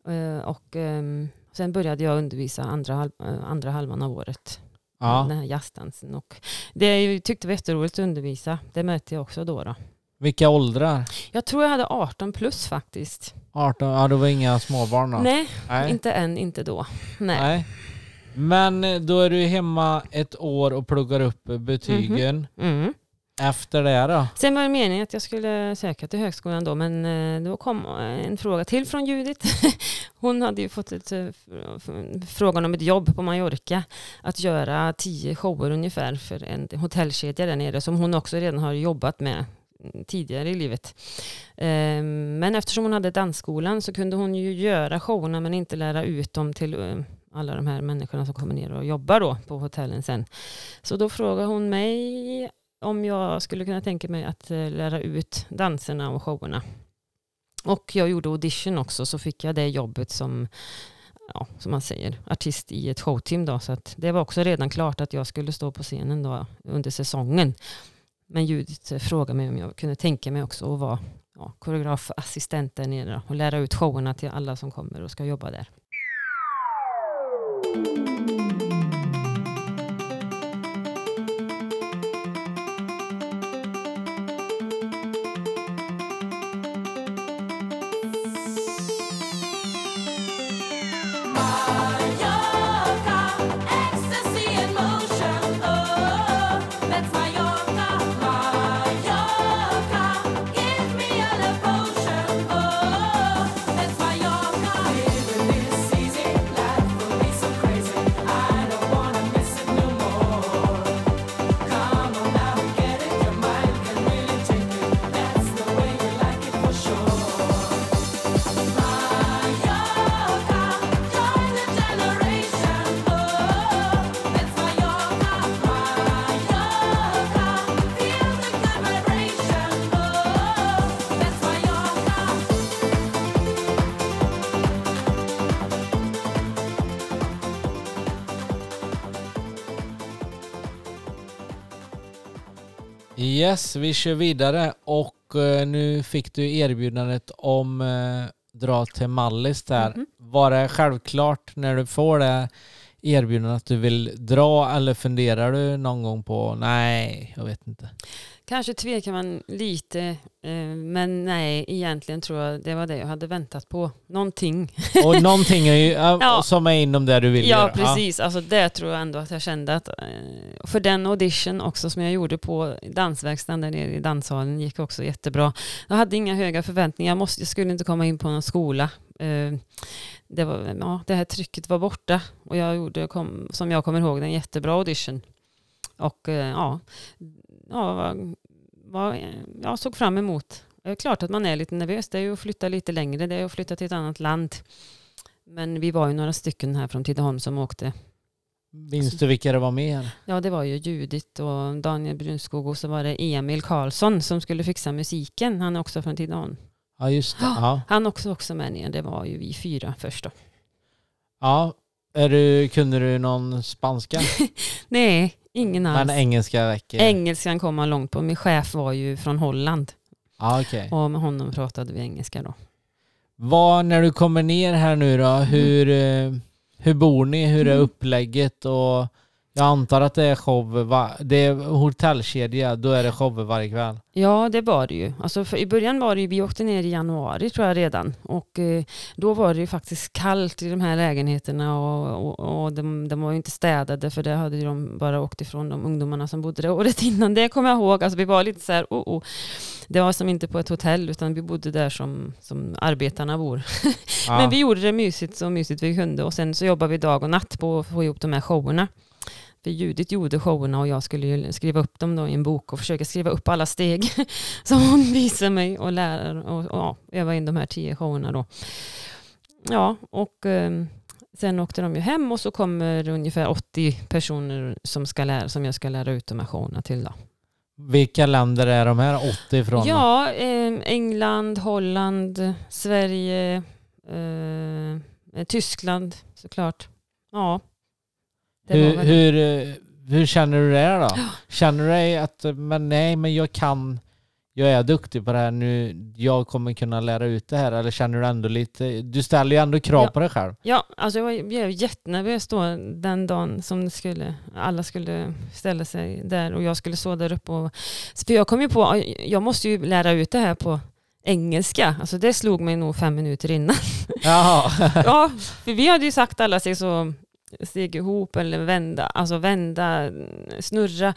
B: Eh, Och ehm, sen började jag undervisa andra, halv, eh, andra halvan av året.
A: ja.
B: Den här jazzdansen. Och det tyckte var jätteroligt att undervisa. Det märkte jag också då. då.
A: Vilka åldrar?
B: Jag tror jag hade 18 plus faktiskt.
A: 18? Ja, det var inga småbarn då?
B: Nej,
A: Nej.
B: inte än, inte då. Nej.
A: Nej. Men eh, då är du hemma ett år och pluggar upp betygen.
B: Mm.
A: Efter det då?
B: Sen var det meningen att jag skulle söka till högskolan då, men eh, då kom en fråga till från Judit. Hon hade ju fått ett, eh, frågan om ett jobb på Mallorca, att göra tio shower ungefär för en hotellkedja där nere, som hon också redan har jobbat med mm, tidigare i livet. Ehm, men eftersom hon hade dansskolan så kunde hon ju göra showerna men inte lära ut dem till eh, alla de här människorna som kommer ner och jobbar då på hotellen sen. Så då frågade hon mig om jag skulle kunna tänka mig att eh, lära ut danserna och showerna. Och jag gjorde audition också så fick jag det jobbet som, ja, som man säger, artist i ett showteam. Då, så att det var också redan klart att jag skulle stå på scenen då under säsongen. Men Judith eh, frågade mig om jag kunde tänka mig också att vara ja, koreografassistent där nere och lära ut showerna till alla som kommer och ska jobba där.
A: Yes, vi kör vidare och eh, nu fick du erbjudandet om eh, dra till Mallis där.
B: Mhm.
A: Var det självklart när du får det erbjudandet att du vill dra eller funderar du någon gång på nej, jag vet inte.
B: Kanske tvekar man lite, eh, men nej, egentligen tror jag det var det jag hade väntat på. Någonting.
A: Och någonting är ju, ja, som är inom det du vill
B: Ja,
A: göra.
B: precis. Alltså det tror jag ändå att jag kände att eh, för den audition också som jag gjorde på dansverkstaden där nere i danssalen gick också jättebra. Jag hade inga höga förväntningar. Jag, måste, jag skulle inte komma in på någon skola. Eh, Det, var, ja, det här trycket var borta och jag gjorde, kom, som jag kommer ihåg, en jättebra audition. Och ja, ja var, var, jag såg fram emot. Det är klart att man är lite nervös. Det är ju att flytta lite längre. Det är att flytta till ett annat land. Men vi var ju några stycken här från Tidaholm som åkte.
A: Minns du vilka det var med?
B: Ja, det var ju Judit och Daniel Brunskog och så var det Emil Karlsson som skulle fixa musiken. Han är också från Tidaholm.
A: Ja, just det. Ja.
B: Han också också med ner. Det var ju vi fyra först då.
A: ja. Är du, kunde du någon spanska?
B: Nej, ingen alls.
A: Men engelska räcker?
B: Engelskan kom man långt på. Min chef var ju från Holland
A: Ja, okej.
B: och med honom pratade vi engelska då.
A: Vad, när du kommer ner här nu då,
B: Mm.
A: hur, eh, hur bor ni? Hur är upplägget? Och jag antar att det är show, va, det är hotellkedja, då är det show varje kväll.
B: Ja, det var det ju. Alltså för I början var det ju, vi åkte ner i januari tror jag redan. Och eh, då var det ju faktiskt kallt i de här lägenheterna och, och, och de, de var ju inte städade för det hade ju de bara åkt ifrån de ungdomarna som bodde där året innan. Det kommer jag ihåg. Alltså vi var lite så här, oh, oh. Det var som inte på ett hotell utan vi bodde där som, som arbetarna bor.
A: Ja.
B: Men vi gjorde det mysigt så mysigt vi kunde och sen så jobbade vi dag och natt på att få ihop de här showerna. För Judith gjorde showerna och jag skulle ju skriva upp dem då i en bok och försöka skriva upp alla steg som hon visade mig och lära och, och ja, öva in de här tio showerna då. Ja, och eh, sen åkte de ju hem och så kommer ungefär 80 personer som, ska lära, som jag ska lära ut de här showerna till. Då.
A: Vilka länder är de här 80 ifrån?
B: Ja, eh, England, Holland, Sverige, eh, Tyskland såklart. Ja.
A: Hur, hur, hur känner du det då? Känner du dig att, men nej men jag kan, jag är duktig på det här nu, jag kommer kunna lära ut det här eller känner du ändå lite, du ställer ju ändå krav
B: Ja.
A: på dig själv.
B: Ja, alltså jag var, jag var jättenervös då den dagen som skulle, alla skulle ställa sig där och jag skulle stå där uppe. Och, för jag kom ju på, jag måste ju lära ut det här på engelska. Alltså det slog mig nog fem minuter innan.
A: Jaha.
B: ja, för vi hade ju sagt alla sig så steg ihop eller vända, alltså vända, snurra.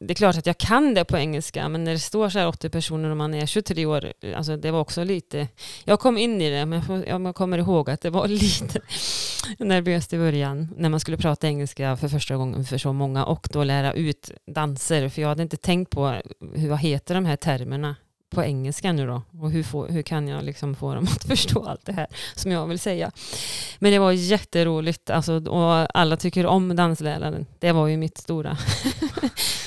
B: Det är klart att jag kan det på engelska, men när det står så här 80 personer och man är 23 år, alltså det var också lite, jag kom in i det, men jag kommer ihåg att det var lite nervöst i början när man skulle prata engelska för första gången för så många och då lära ut danser, för jag hade inte tänkt på hur, vad heter de här termerna på engelska nu då? Och hur, får, hur kan jag liksom få dem att förstå allt det här som jag vill säga? Men det var jätteroligt alltså, och alla tycker om dansläraren. Det var ju mitt stora.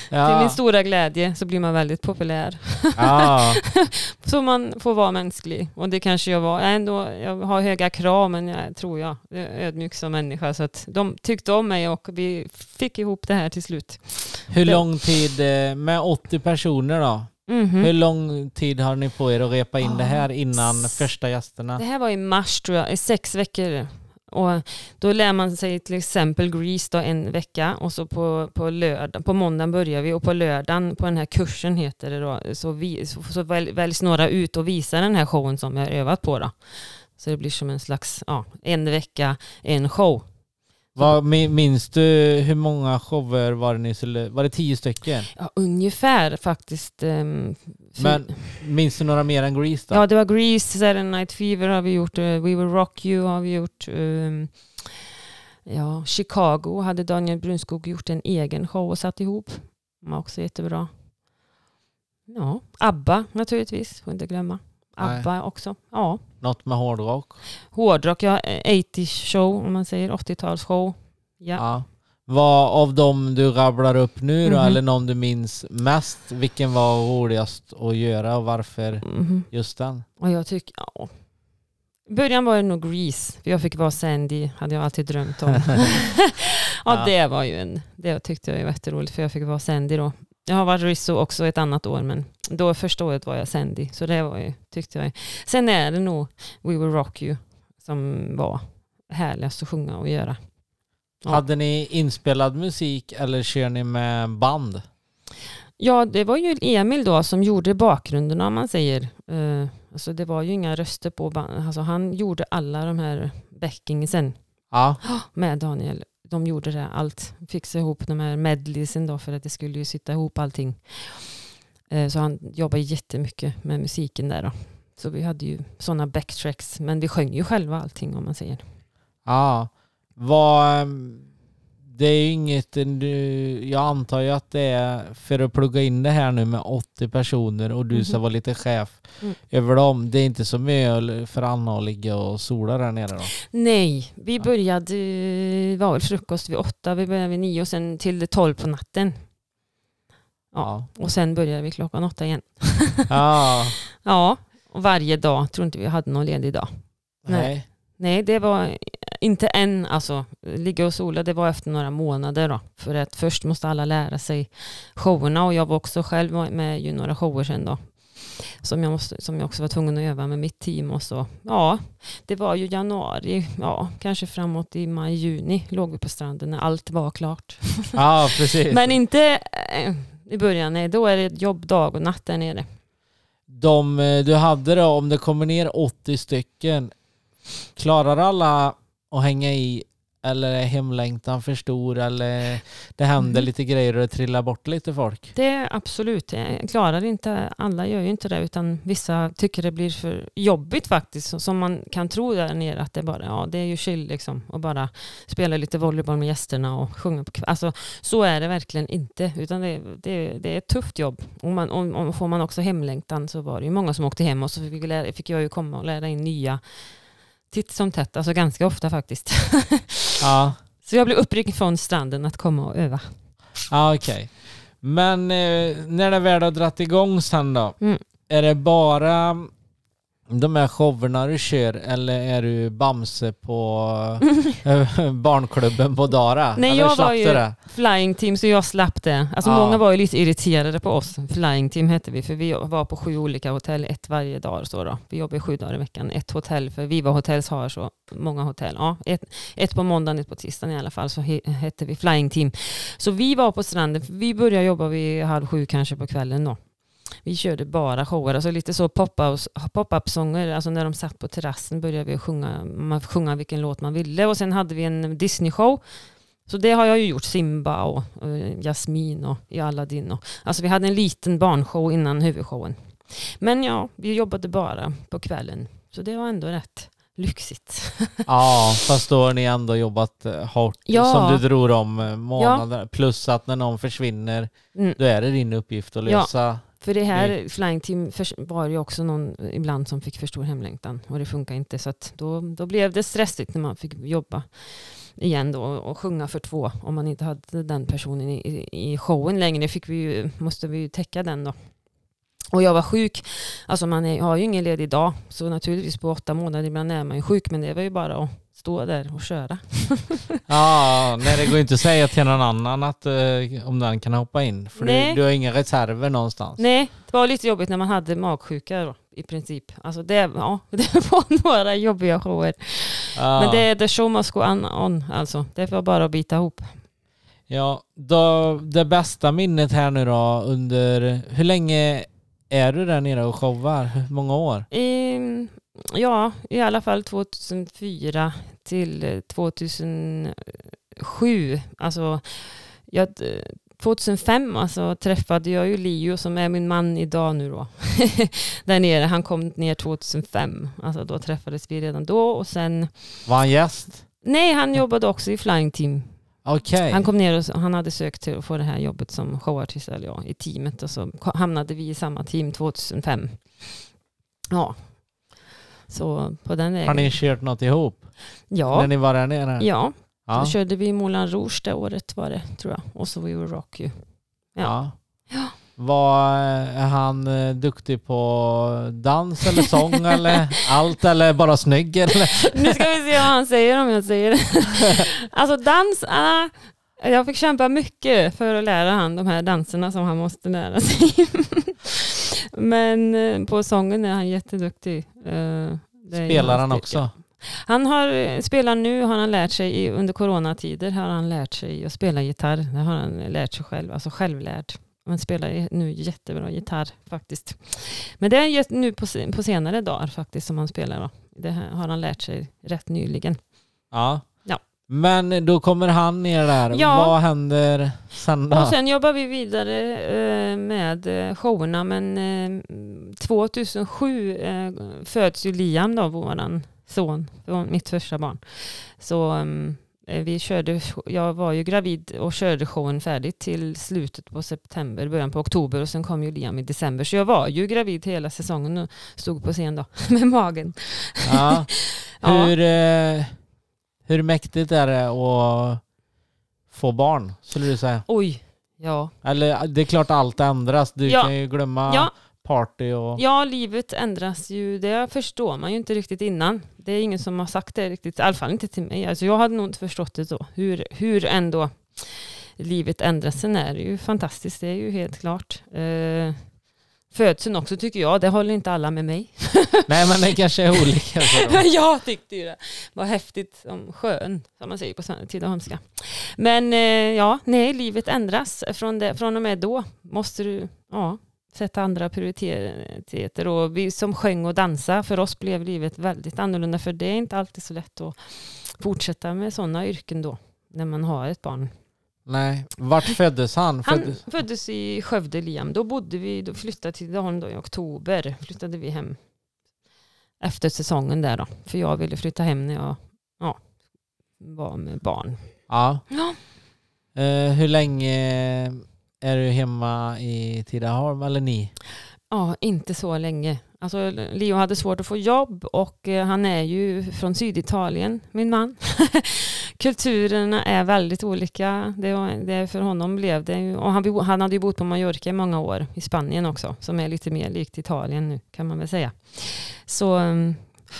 B: Till min
A: Ja.
B: stora glädje så blir man väldigt populär.
A: ja.
B: Så man får vara mänsklig. Och det kanske jag var. Jag, ändå, jag har höga krav men jag tror jag är ödmjuk som människa. Så att de tyckte om mig och vi fick ihop det här till slut.
A: Hur lång tid, eh, med 80 personer då,
B: Mhm.
A: hur lång tid har ni på er att repa in det här
B: Ah,
A: innan
B: s-
A: första gästerna?
B: Det här var i mars tror jag, i sex veckor. Och då lär man sig till exempel Grease då en vecka och så på, på, lördag, på måndagen börjar vi och på lördagen på den här kursen heter det då, så, vi, så, så väl, väljs några ut och visar den här showen som jag har övat på då. Så det blir som en slags, ja, en vecka, en show.
A: Vad, mi- minns du hur många shower var det ni skulle, var det tio stycken?
B: Ja, ungefär faktiskt. för-
A: Men minns du några mer än Grease då?
B: Ja, det var Grease, Saturday Night Fever har vi gjort, eh, We Will Rock You har vi gjort. ehm, ja, Chicago hade Daniel Brunskog gjort en egen show och satt ihop. Den var också jättebra. Ja, ABBA naturligtvis, får inte glömma.
A: Nej.
B: ABBA också. Ja,
A: Något med hårdrock?
B: hårdrock, ja, eh, 80 show om man säger, 80-talsshow. Ja.
A: Ja. Vad av dem du rabblar upp nu då,
B: Mhm.
A: eller någon du minns mest, vilken var roligast att göra och varför
B: Mhm.
A: just den?
B: Och jag tycker, ja. I början var det nog Grease, för jag fick vara Sandy, hade jag alltid drömt om. ja,
A: Ja.
B: det var ju en, det tyckte jag var jätteroligt, för jag fick vara Sandy då. Jag har varit Rizzo också ett annat år, men då första året var jag Sandy, så det var ju, tyckte jag. Sen är det nog We Will Rock You som var härligast att sjunga och göra. Ja.
A: Hade ni inspelad musik eller kör ni med band?
B: Ja, det var ju Emil då som gjorde bakgrunden om man säger. Uh, alltså det var ju inga röster på band. Alltså han gjorde alla de här backingsen
A: Ja.
B: med Daniel. De gjorde det allt. Fixade ihop de här medleysen då för att det skulle ju sitta ihop allting. Eh, så han jobbade jättemycket med musiken där då. Så vi hade ju sådana backtracks. Men vi sjöng ju själva allting om man säger.
A: Ja. Vad, ehm, det är ju inget, du- jag antar ju att det är för att plugga in det här nu med 80 personer och du ska
B: Mhm.
A: vara lite chef
B: Mm.
A: över dem. Det är inte så mycket för Anna att ligga och sola där nere då?
B: Nej, vi började, det var väl frukost vid åtta, vi började vid nio och sen till tolv på natten. Ja, och sen började vi klockan åtta igen.
A: Ja.
B: Ja, och varje dag, tror inte vi hade någon ledig dag. Nej.
A: Nej.
B: Nej, det var inte än, alltså ligga och sola, det var efter några månader då. För att först måste alla lära sig showerna och jag var också själv med i några shower sen då. Som jag, måste, som jag också var tvungen att öva med mitt team och så. Ja, det var ju januari, ja, kanske framåt i maj, juni låg vi på stranden när allt var klart.
A: Ja, precis.
B: Men inte eh, i början, nej, då är det jobb dag och natt där nere.
A: De eh, du hade då, om det kommer ner 80 stycken, klarar alla att hänga i Eller är hemlängtan för stor? Eller det händer
B: Mm.
A: lite grejer och det trillar bort lite folk?
B: Det är absolut, jag klarar inte, alla gör ju inte det utan vissa tycker det blir för jobbigt faktiskt. Som man kan tro där nere att det bara, ja det är ju chill liksom och bara spela lite volleyboll med gästerna och sjunga på kväll. Alltså så är det verkligen inte utan det, det, det är ett tufft jobb. Och, man, och, och får man också hemlängtan så var det ju många som åkte hem och så fick, lära, fick jag ju komma och lära in nya titt som tätt, alltså ganska ofta faktiskt.
A: Ja,
B: så jag blev uppryckt från stranden att komma och öva.
A: ja okej. Men eh, när det väl har dragit igång sen då?
B: Mm.
A: Är det bara de här showerna du kör eller är du Bamse på eh, barnklubben på Dara?
B: Nej,
A: eller
B: jag var ju-
A: det?
B: Flying Team, så jag slapp det. Alltså
A: Ja.
B: många var ju lite irriterade på oss. Flying Team hette vi, för vi var på sju olika hotell, ett varje dag. Så då. Vi jobbade sju dagar i veckan, ett hotell, för Viva Hotels har så många hotell. Ja, ett, ett på måndagen, ett på tisdagen i alla fall, så he, hette vi Flying Team. Så vi var på stranden, vi började jobba vid halv sju kanske på kvällen då. Vi körde bara shower, alltså lite så pop-up- pop-up-sånger, alltså när de satt på terrassen började vi sjunga, man sjunga vilken låt man ville och sen hade vi en Disney-show så det har jag ju gjort, Simba och uh, Jasmin och i Aladdin. Och, alltså vi hade en liten barnshow innan huvudshowen. Men ja, vi jobbade bara på kvällen. Så det var ändå rätt lyxigt.
A: Ja, fast då har ni ändå jobbat eh, hårt
B: Ja.
A: som du drog om eh, månader. Plus att när någon försvinner,
B: Mm.
A: då är det din uppgift att
B: Ja. För det här
A: Mm.
B: Flying Team var ju också någon ibland som fick för stor hemlängtan och det funkar inte. Så att då, då blev det stressigt när man fick jobba igen då och sjunga för två. Om man inte hade den personen i, i, i showen längre fick vi ju, måste vi ju täcka den då. Och jag var sjuk, alltså man är, har ju ingen ledig dag, så naturligtvis på åtta månader ibland är man ju sjuk, men det var ju bara att stå där och köra.
A: Ja, nej det går inte att säga till någon annan att eh, om den kan hoppa in. För du, du har inga reserver någonstans.
B: Nej, det var lite jobbigt när man hade magsjuka då, i princip. Alltså det, ja, det var några jobbiga shower.
A: Ja.
B: Men det är the show must go on, on alltså. Det var bara att bita ihop.
A: Ja, då, det bästa minnet här nu då under, hur länge är du där nere och showar? Hur många år?
B: Ehm, ja, i alla fall 2004 till eh, 2007. Alltså, jag, eh, 2005 alltså, träffade jag ju Leo som är min man idag nu då. Där nere. Han kom ner 2005. Alltså då träffades vi redan då och sen
A: Var han gäst?
B: Nej, han jobbade också i Flying Team.
A: Okej.
B: Han kom ner och han hade sökt till att få det här jobbet som showartist eller ja, i teamet och så hamnade vi i samma team 2005. Ja, så på den vägen.
A: Har ni kört något ihop? När
B: Ja,
A: ni var där nere?
B: ja.
A: Ja.
B: då körde vi Moulin Rouge det året var det tror jag. Och så var vi Rock ju. Ja.
A: Ja. Var, han eh, duktig på dans eller sång eller allt eller bara snygg eller?
B: Nu ska vi se vad han säger om jag säger det. Alltså dans, ah, jag fick kämpa mycket för att lära han de här danserna som han måste lära sig. Men eh, på sången är han jätteduktig. Eh, är
A: Spelar han också?
B: Han har, spelar nu, har han lärt sig, under coronatider har han lärt sig att spela gitarr. Det har han lärt sig själv, alltså självlärd. Han spelar nu jättebra gitarr faktiskt. Men det är nu på, på senare dagar faktiskt som han spelar. Då. Det har han lärt sig rätt nyligen.
A: Ja.
B: Ja.
A: Men då kommer han ner där.
B: Ja.
A: Vad händer sen då?
B: Och sen jobbar vi vidare eh, med eh, showerna men eh, 2007 eh, föds ju Liam då, våran son, mitt första barn. Så mm, vi körde, jag var ju gravid och körde showen färdigt till slutet på september, början på oktober och sen kom ju Liam i december. Så jag var ju gravid hela säsongen och stod på scen då med magen.
A: Ja.
B: Ja.
A: Hur, eh, hur mäktigt är det att få barn, skulle du säga?
B: Oj, ja.
A: Eller det är klart allt ändras. Du
B: Ja.
A: kan ju glömma
B: Ja,
A: party och...
B: Ja, livet ändras ju. Det förstår man ju inte riktigt innan. Det är ingen som har sagt det riktigt, i alla fall inte till mig. Alltså jag hade nog inte förstått det då. Hur, hur ändå livet ändras. Sen är det ju fantastiskt, det är ju helt klart. Eh, födseln också tycker jag, det håller inte alla med mig.
A: Nej men det kanske är olika.
B: jag tyckte ju det var häftigt som skön, som man säger på tidaholmska. Men eh, ja, nej, livet ändras. Från, det, från och med då måste du ja, sätta andra prioriteter. Och vi som sjöng och dansa, för oss blev livet väldigt annorlunda, för det är inte alltid så lätt att fortsätta med sådana yrken då, när man har ett barn.
A: Nej. Vart föddes han?
B: Han
A: Föddes...
B: i Skövde, Liam. Då bodde vi, då flyttade till Tidaholm då i oktober. Flyttade vi hem efter säsongen där då. För jag ville flytta hem när jag ja, var med barn.
A: Ja.
B: Ja.
A: Eh, hur länge är du hemma i Tidaholm, eller ni?
B: Ja, inte så länge. Alltså, Leo hade svårt att få jobb och eh, han är ju från Syditalien, min man. Kulturerna är väldigt olika. Det, det för honom blev det ju, och han, han hade ju bott på Mallorca i många år, i Spanien också, som är lite mer likt Italien nu kan man väl säga. Så um,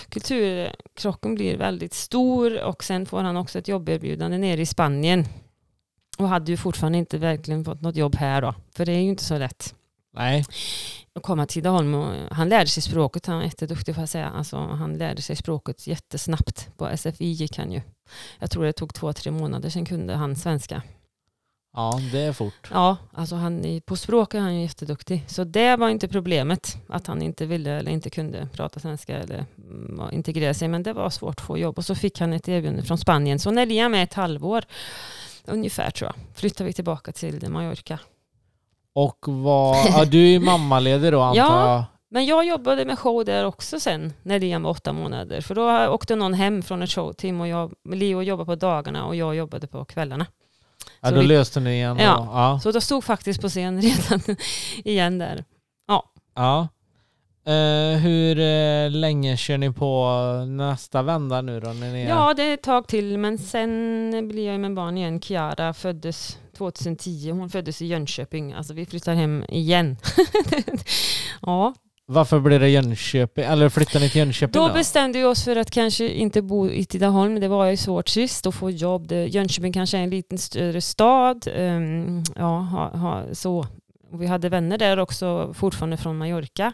B: kulturkrocken blir väldigt stor och sen får han också ett jobberbjudande nere i Spanien. Och hade ju fortfarande inte verkligen fått något jobb här då, för det är ju inte så lätt
A: Nej.
B: att komma till Tidaholm. Och han lärde sig språket, han var jätteduktig får jag säga. Alltså, han lärde sig språket jättesnabbt. På SFI gick han ju. Jag tror det tog två, tre månader sen kunde han svenska.
A: Ja, det är fort.
B: Ja, alltså han, på språk är han ju jätteduktig. Så det var inte problemet, att han inte ville eller inte kunde prata svenska eller mm, integrera sig. Men det var svårt att få jobb. Och så fick han ett erbjudande från Spanien. Så när Liam är ett halvår, ungefär tror jag, flyttar vi tillbaka till Mallorca.
A: Och vad... Ja, du är mammaledig då antar
B: Ja.
A: jag?
B: Men jag jobbade med show där också sen när Liam var åtta månader. För då åkte någon hem från ett showteam och jag, Leo jobbade på dagarna och jag jobbade på kvällarna.
A: Ja,
B: Så
A: då
B: vi-
A: löste ni igen.
B: Ja.
A: ja.
B: Så då stod faktiskt på scen redan igen där.
A: ja. Eh, hur eh, länge kör ni på nästa vända nu då? När ni är...
B: Ja, det är ett tag till men sen blir jag med barn igen. Kiara föddes 2010. Hon föddes i Jönköping. Alltså vi flyttar hem igen. ja,
A: Varför blir det Jönköping? Eller flyttar ni till Jönköping
B: Då
A: då?
B: bestämde vi oss för att kanske inte bo i Tidaholm. Det var ju svårt sist att få jobb. Jönköping kanske är en liten större stad. Ehm, ja, ha, ha, så. Och vi hade vänner där också, fortfarande från Mallorca.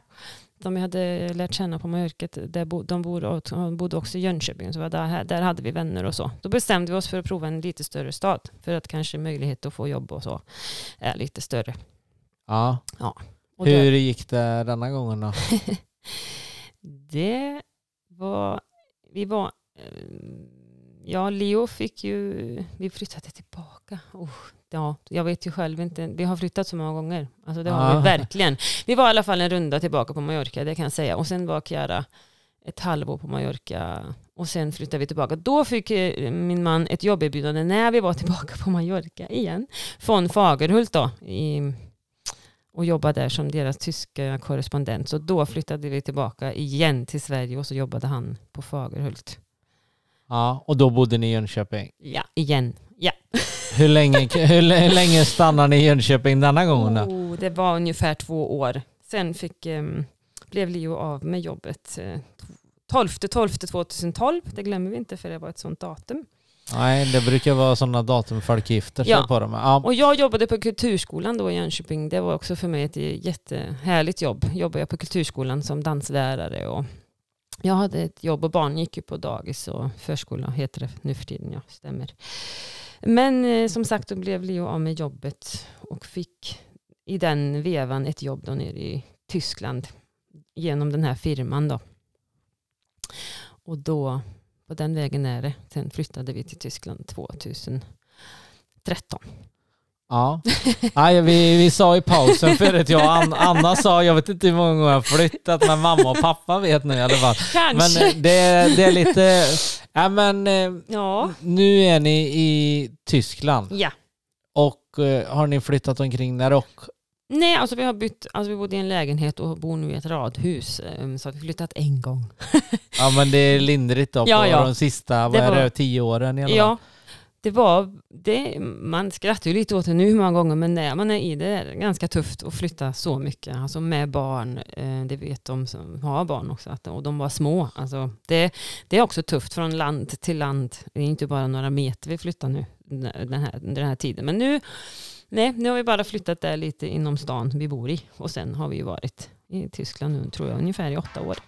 B: De vi hade lärt känna på Mallorca, där bo, de bodde, och- bodde också i Jönköping. Så var där, där hade vi vänner och så. Då bestämde vi oss för att prova en lite större stad. För att kanske möjlighet att få jobb och så är lite större.
A: Ja.
B: Och
A: Hur gick det denna gången då?
B: Det var, vi var, eh, ja Leo fick ju, vi flyttade tillbaka. Oh, ja, jag vet ju själv inte, vi har flyttat så många gånger. Alltså det har
A: Ja.
B: vi verkligen. Vi var i alla fall en runda tillbaka på Mallorca, det kan jag säga. Och sen var Chiara ett halvår på Mallorca och sen flyttade vi tillbaka. Då fick eh, min man ett jobberbjudande när vi var tillbaka på Mallorca igen. Från Fagerhult då. I, och jobbade där som deras tyska korrespondent. Så då flyttade vi tillbaka igen till Sverige och så jobbade han på Fagerhult.
A: Ja, och då bodde ni i Jönköping.
B: Ja, igen. Ja.
A: Hur länge, hur länge stannar ni i Jönköping denna gången då?
B: Oh, det var ungefär två år. Sen fick, em, blev Leo av med jobbet eh, 12 12 2012. Det glömmer vi inte för det var ett sånt datum.
A: Nej, det brukar vara sådana datum folk gifter sig
B: Ja.
A: på dem. Ja.
B: Och jag jobbade på Kulturskolan då i Jönköping. Det var också för mig ett jättehärligt jobb. Jobbade jag på Kulturskolan som danslärare och jag hade ett jobb och barn gick ju på dagis och förskola heter det nu för tiden. Ja, stämmer. Men eh, som sagt då blev Leo av med jobbet och fick i den vevan ett jobb då nere i Tyskland genom den här firman då. Och då, på den vägen är det. Sen flyttade vi till Tyskland 2013.
A: Ja. Nej, vi, vi sa i pausen förut, jag och An- Anna sa, jag vet inte hur många gånger jag har flyttat, men mamma och pappa vet nu i alla fall. Men
B: Kanske.
A: eh, det, det är lite, ja men eh,
B: ja.
A: nu är ni i Tyskland
B: Ja.
A: och eh, har ni flyttat omkring där och?
B: Nej, alltså vi har bytt, alltså vi bodde i en lägenhet och bor nu i ett radhus. eh, Så att vi flyttat en gång.
A: Ja men det är lindrigt då på
B: Ja, ja.
A: de sista, vad
B: Det
A: är det, tio åren i alla fall?
B: Ja, det var, det, man skrattar ju lite åt det nu hur många gånger, men när man är i det är det ganska tufft att flytta så mycket. Alltså med barn, eh, det vet de som har barn också, att, och de var små. Alltså det, det är också tufft från land till land. Det är inte bara några meter vi flyttar nu den här, den här tiden. Men nu, nej, nu har vi bara flyttat där lite inom stan vi bor i. Och sen har vi ju varit i Tyskland nu, tror jag, ungefär i åtta år.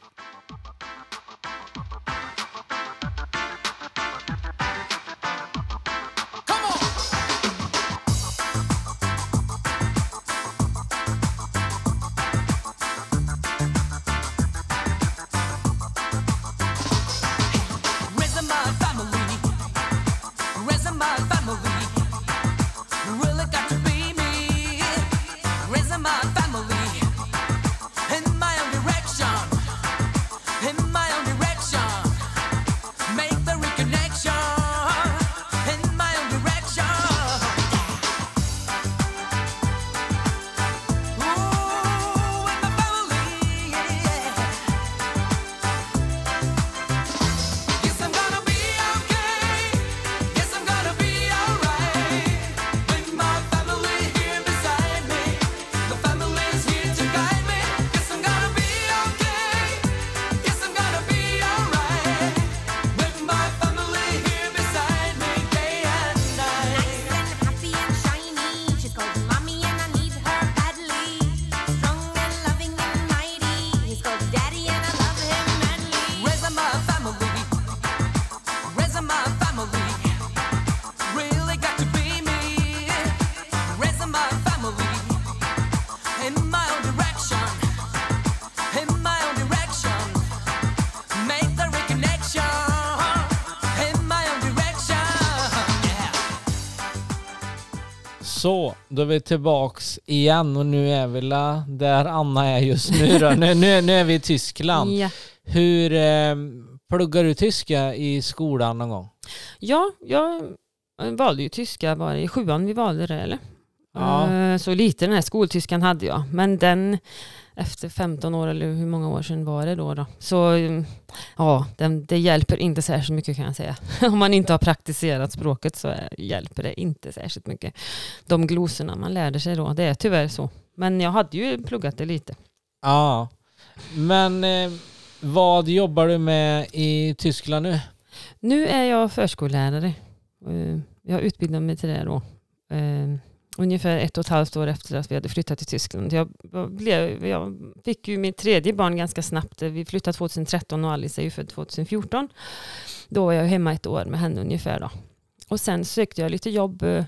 A: Så, då är vi tillbaks igen och nu är vi la där Anna är just nu då. Nu, nu, nu är vi i Tyskland.
B: Ja.
A: Hur eh, pluggar du tyska i skolan någon gång?
B: ja, jag valde ju tyska bara i sjuan vi valde det eller?
A: Ja.
B: Eh, Så lite den här skoltyskan hade jag. Men den efter 15 år eller hur många år sedan var det då? då så mm, ja, den, det hjälper inte särskilt mycket kan jag säga. Om man inte har praktiserat språket så hjälper det inte särskilt mycket. De glosorna man lärde sig då, det är tyvärr så. Men jag hade ju pluggat det lite.
A: Ja. Men eh, vad jobbar du med i Tyskland nu?
B: Nu är jag förskollärare. Eh, Jag utbildade mig till det då. Ungefär ett och ett halvt år efter att vi hade flyttat till Tyskland. Jag, blev, jag fick ju mitt tredje barn ganska snabbt. Vi flyttade 2013 och Alice är ju född 2014. Då var jag hemma ett år med henne ungefär. Då. Och sen sökte jag lite jobb. Eh,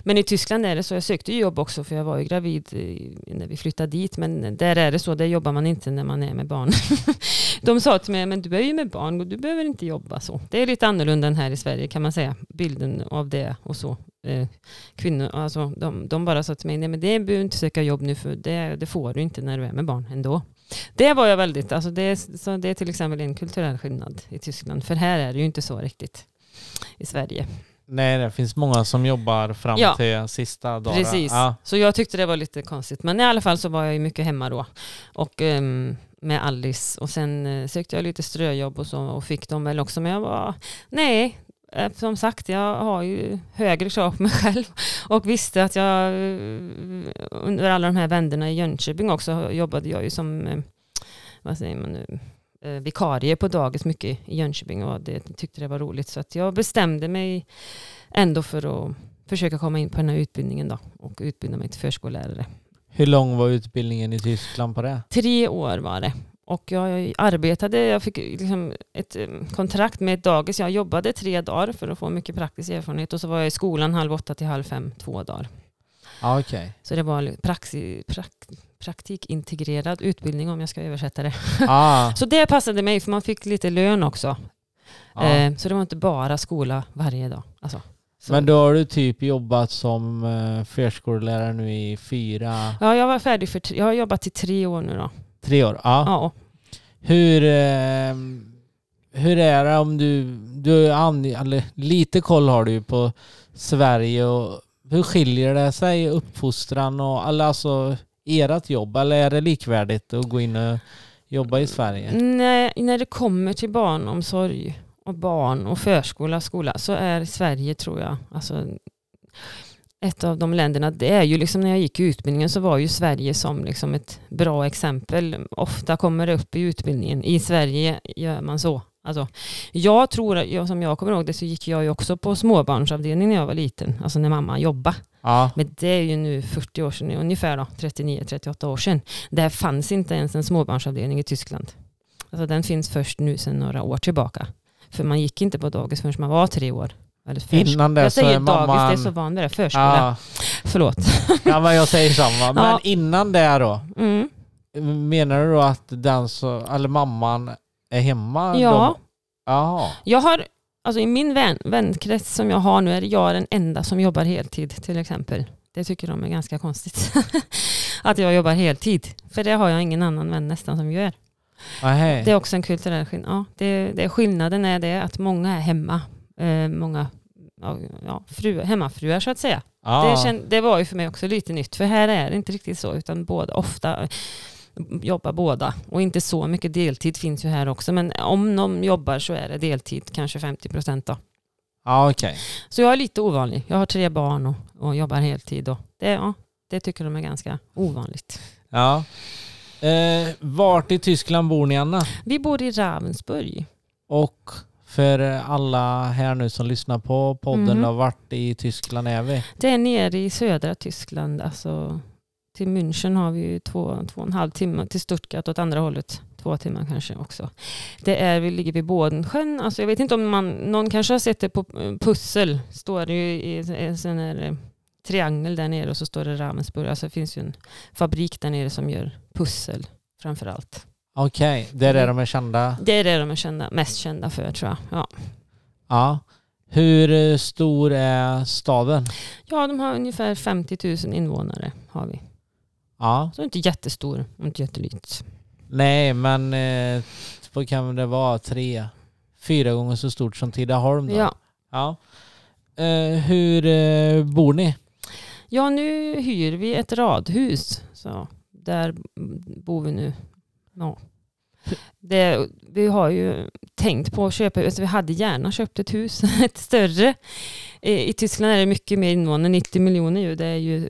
B: men i Tyskland är det så, jag sökte ju jobb också för jag var ju gravid eh, när vi flyttade dit. Men där är det så, där jobbar man inte när man är med barn. De sa till mig, men du är ju med barn och du behöver inte jobba så. Det är lite annorlunda än här i Sverige kan man säga, bilden av det och så. Eh, kvinnor, alltså, de, de bara sa till mig, nej men det behöver du inte söka jobb nu för det, det får du inte när du är med barn ändå. Det var jag väldigt, alltså det, så det är till exempel en kulturell skillnad i Tyskland, för här är det ju inte så riktigt i Sverige.
A: Nej, det finns många som jobbar fram
B: Ja.
A: till sista dagen.
B: Precis,
A: Ja.
B: så jag tyckte det var lite konstigt. Men i alla fall så var jag ju mycket hemma då. Och ehm, med Alice. Och sen eh, sökte jag lite ströjobb och så och fick dem väl också. Men jag var, nej, som sagt jag har ju högre krav på mig själv. Och visste att jag eh, under alla de här vänderna i Jönköping också jobbade jag ju som, eh, vad säger man nu, eh, vikarie på dagis mycket i Jönköping och det tyckte det var roligt. Så att jag bestämde mig ändå för att försöka komma in på den här utbildningen då och utbilda mig till förskollärare.
A: Hur lång var utbildningen i Tyskland på det?
B: Tre år var det. Och jag arbetade, jag fick liksom ett eh, kontrakt med ett dagis. Jag jobbade tre dagar för att få mycket praktisk erfarenhet och så var jag i skolan halv åtta till halv fem två dagar.
A: Ja, okej.
B: Så det var li- praxi, prak, praktikintegrerad utbildning om jag ska översätta det.
A: Ah,
B: Så det passade mig för man fick lite lön också.
A: ja.
B: Eh, så det var inte bara skola varje dag. Alltså, så.
A: Men då har du typ jobbat som eh, förskollärare nu i fyra,
B: Ja, jag var färdig för, jag har jobbat i tre år nu då.
A: Tre år? Ja.
B: Ja,
A: Hur, eh, hur är det om du, du eller, lite koll har du på Sverige och hur skiljer det sig uppfostran och alla, alltså ert jobb eller är det likvärdigt att gå in och jobba i Sverige?
B: när, när det kommer till barnomsorg och barn och förskola, skola så är Sverige tror jag, alltså ett av de länderna, det är ju liksom när jag gick i utbildningen så var ju Sverige som liksom ett bra exempel. Ofta kommer det upp i utbildningen, i Sverige gör man så. Alltså, jag tror, att- jag, som jag kommer ihåg det så gick jag ju också på småbarnsavdelning när jag var liten, alltså när mamma jobbade.
A: Ja,
B: Men det är ju nu 40 år sedan, ungefär då, 39-38 år sedan. Där fanns inte ens en småbarnsavdelning i Tyskland. Alltså den finns först nu sedan några år tillbaka. För man gick inte på dagis förrän man var tre år. Eller försk-
A: innan det
B: jag
A: så
B: säger
A: är
B: dagis,
A: mamman...
B: det är så van vid det. Förskola.
A: ja,
B: Förlåt.
A: ja, men jag säger samma. Men
B: Ja.
A: innan det då?
B: Mm.
A: Menar du då att den så, eller mamman är hemma?
B: Ja.
A: De, jaha.
B: Jag har, alltså i min vän, vänkrets som jag har nu är jag den enda som jobbar heltid till exempel. Det tycker de är ganska konstigt. att jag jobbar heltid. För det har jag ingen annan vän nästan som gör.
A: Nähä.
B: Det är också en kulturell skillnad. Ja, det, det, skillnaden är det att många är hemma. Eh, många ja, fru, hemmafruar så att säga.
A: ja.
B: Det, känd, det var ju för mig också lite nytt. För här är det inte riktigt så. Utan båda, ofta jobbar båda. Och inte så mycket deltid finns ju här också. Men om de jobbar så är det deltid. Kanske 50 procent då.
A: ja, okej.
B: Så jag är lite ovanlig. Jag har tre barn och, och jobbar heltid. Och det, ja, det tycker de är ganska ovanligt.
A: Ja. Eh, vart i Tyskland bor ni Anna?
B: Vi bor i Ravensburg.
A: Och för alla här nu som lyssnar på podden då, vart i Tyskland är vi?
B: Det är nere i södra Tyskland. Alltså, till München har vi ju två, två och en halv timme. Till Stuttgart åt andra hållet. Två timmar kanske också. Det är, vi ligger vid Bodensjön. Alltså, jag vet inte om man, någon kanske har sett det på eh, pussel. Står det ju i en sån här eh, triangel där nere och så står det Ravensburg. Alltså det finns ju en fabrik där nere som gör pussel framför allt.
A: Okej, det är det
B: Mm.
A: de är kända.
B: Det är det de är kända, mest kända för tror jag. Ja.
A: Ja. Hur eh, stor är staden?
B: ja, de har ungefär 50 000 invånare. har vi.
A: Ja.
B: Så inte jättestor och inte jättelytt.
A: Nej, men eh, vad kan det vara? Tre, fyra gånger så stort som Tidaholm då?
B: Ja.
A: ja. Eh, hur eh, bor ni?
B: ja, nu hyr vi ett radhus. Så där bor vi nu. Ja. Det, vi har ju tänkt på att köpa, alltså vi hade gärna köpt ett hus, ett större. I, I Tyskland är det mycket mer invånare, 90 miljoner ju. Det är ju